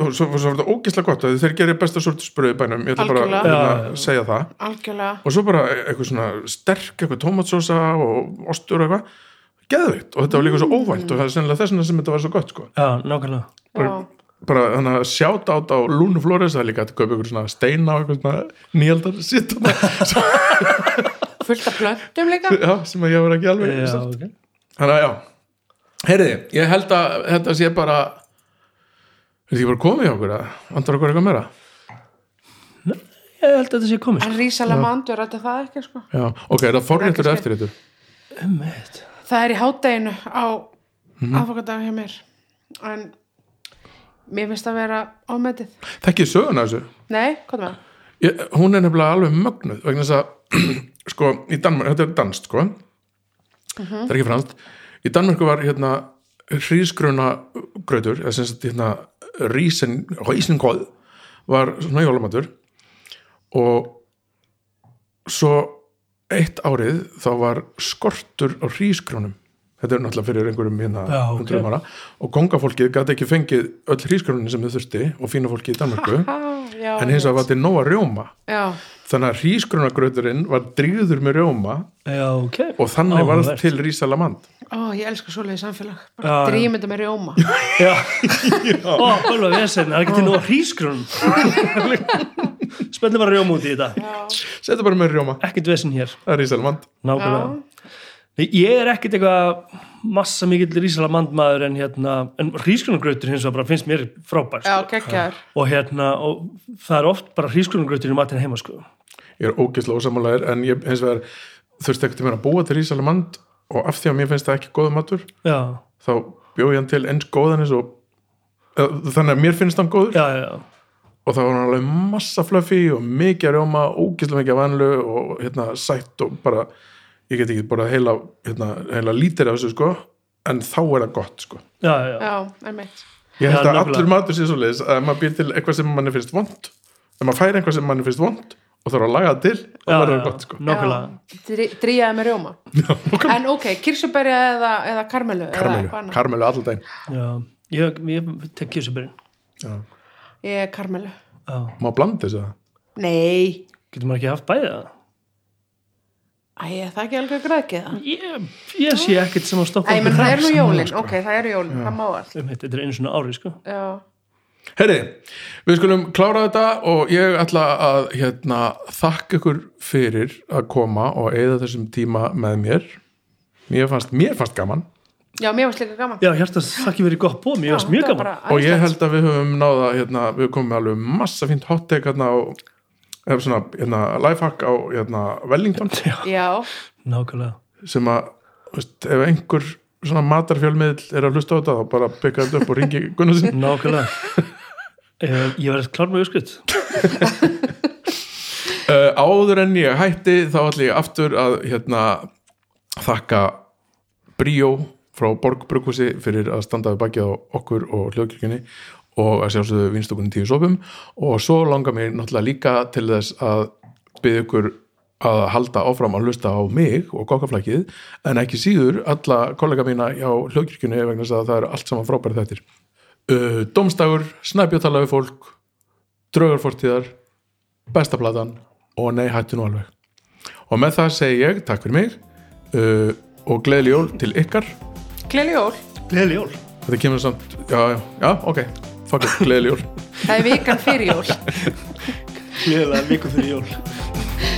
og svo, var þetta ógislega gott að þeir gerir besta sortisbröð í bænum, ég ætla bara að hérna, já. segja það. Algjörlega. Og svo bara eitthvað svona sterk eitthvað tómatsósa og ostur og eitthvað geðvikt og þetta var líka svo óvænt og það er sennilega þess vegna sem þetta var svo gott sko. Já, nákvæmlega. Já. bara þannig að sjátt át á Lúnu Flores það er líka að kaupa eitthvað svona steina og eitthvað svona nýjaldar sitt fullt af plöntum líka. Já, sem að ég var ekki alveg Já, sátt. ok. Þannig að já, heyriði ég held að þetta sé bara er þetta ekki bara komið hjá okkur að vantar okkur eitthvað meira? Ég held að þetta sé komið en Rísalamandur, þetta það ekki sko. Já, ok, er það forréttur eftir þetta Einmitt það er í hádeginu á mm Mhm. aðfokadag hjá mér. En mér finnst að vera ámetið þekkið söguna af þessu? Nei, hvað með það? ég, hún er nefnilega alveg mögnuð vegna þess að sko, í Danmark, þetta er danst sko. Það er ekki franskt. Í Danmarku var hérna hrísgruna gröður eða sem sagt hérna rísen, rísengóð var svona jólamatur. Og svo eitt árið þá var skortur á hrísgrunum þetta er náttúrulega fyrir einhverjum hérna Já, ok. hundruðum ára og gongafólkið gæti ekki fengið öll hrísgrunin sem þau þurfti og fína fólkið í Danmarku já, en hins vegar var til nóga rjóma. Já, þannig að hrísgrunagrauturinn var drýður með rjóma Já, ok. og þannig var Áhugavert. til rísalamand ó, ég elska svoleiði samfélag. Drýmynda með rjóma. Já, Ó, alveg vesen, það er ekki til nú að hrísgrun Spennum bara rjóma út í þetta. Setja bara með rjóma, Ekkert vesen hér. Það er rísalamand Nákvæmlega. Já, Nei, Ég er ekkert eitthvað massa mikill rísalamandmaður en hérna, en hrísgrunargrautur hins vegar bara finnst mér frábær já, sko. og hérna, og það er oft bara hrísgrunargrautur í matin heima sko ég er ógeðslega ósamálaðir en ég hins vegar þurfti ekkert að búa til rísalamand og af því að mér finnst það ekki góða matur Já, þá bjóð ég hann til eins góðan eins og þannig að mér finnst hann góður. Já, og það var hann alveg massa fluffy og mikið rjóma, ógeðslega mikið vanlu og hérna sætt og bara ég get ekki bara heila, hérna, heila lítir af þessu sko, en þá er það gott sko. já, já, já. já, einmitt. Ég held Já, að allur matur sé svo leiðis að ef maður býr til eitthvað sem manni finnst vond ef maður fær eitthvað sem manni finnst vond og þarf að laga það til, þá Já, verður já, það gott sko. Nákvæmlega. Já, drí- drýjaði með rjóma. En ok, kirsuberja eða, eða karmelu eða karmelu, Já, ég, ég tek Já. ég er karmelu. Já, má blanda þessu það nei, getur maður ekki haft bæðið það? Æ, er það ekki alveg græðkið það Ég, ég sé ekkert sem að stoppa Æ, það er nú þar. jólin, sko. ok, það eru jólin, það má allt. Um, Þetta er einu svona ári sko. Já, Herri, við skulum klára þetta og ég ætla að hérna, þakka ykkur fyrir að koma og eigða þessum tíma með mér. Mér fannst, mér fannst gaman. Já, mér varst líka gaman. Já, hjartast, þakki verið gott bóð, mér varst Já, mjög gaman. bara og ég held að við höfum náða hérna, við komum með alveg massa fínt hot take hérna á eða svona hérna, lifehack á hérna, Wellington. Já, Nákvæmlega. Sem að veist, ef einhver svona matarfjölmiðl er að hlusta á þetta þá bara byggja þetta upp og ringi Gunnarsson Nákvæmlega. Eh, Ég var klár með öskut uh, áður en ég hætti þá ætla ég aftur að hérna, þakka Bríó frá Borgbrukusi fyrir að standa við bakið á okkur og hljóðkirkjunni og að sjálfsögðu vinstokunni tíu sopum. Og svo langar mér náttúrulega líka til þess að byggja ykkur að halda áfram að hlusta á mig og kokkaflækið en ekki síður alla kollega mína á hljóðkirkjunni vegna þess að það er allt saman frábæri þettir uh, Dómstagur, Snæbjótala við fólk Draugarfortíðar Besta platan og Nei hættu nú alveg. Og með það segi ég takk fyrir mig uh, og gleðli jól til ykkar. Gleðli jól. Gleðli jól. Þetta kemur samt, já, já, já, ok fuck it, gleðli jól. Það er vikan fyrir jól. Gleðilega viku fyrir jól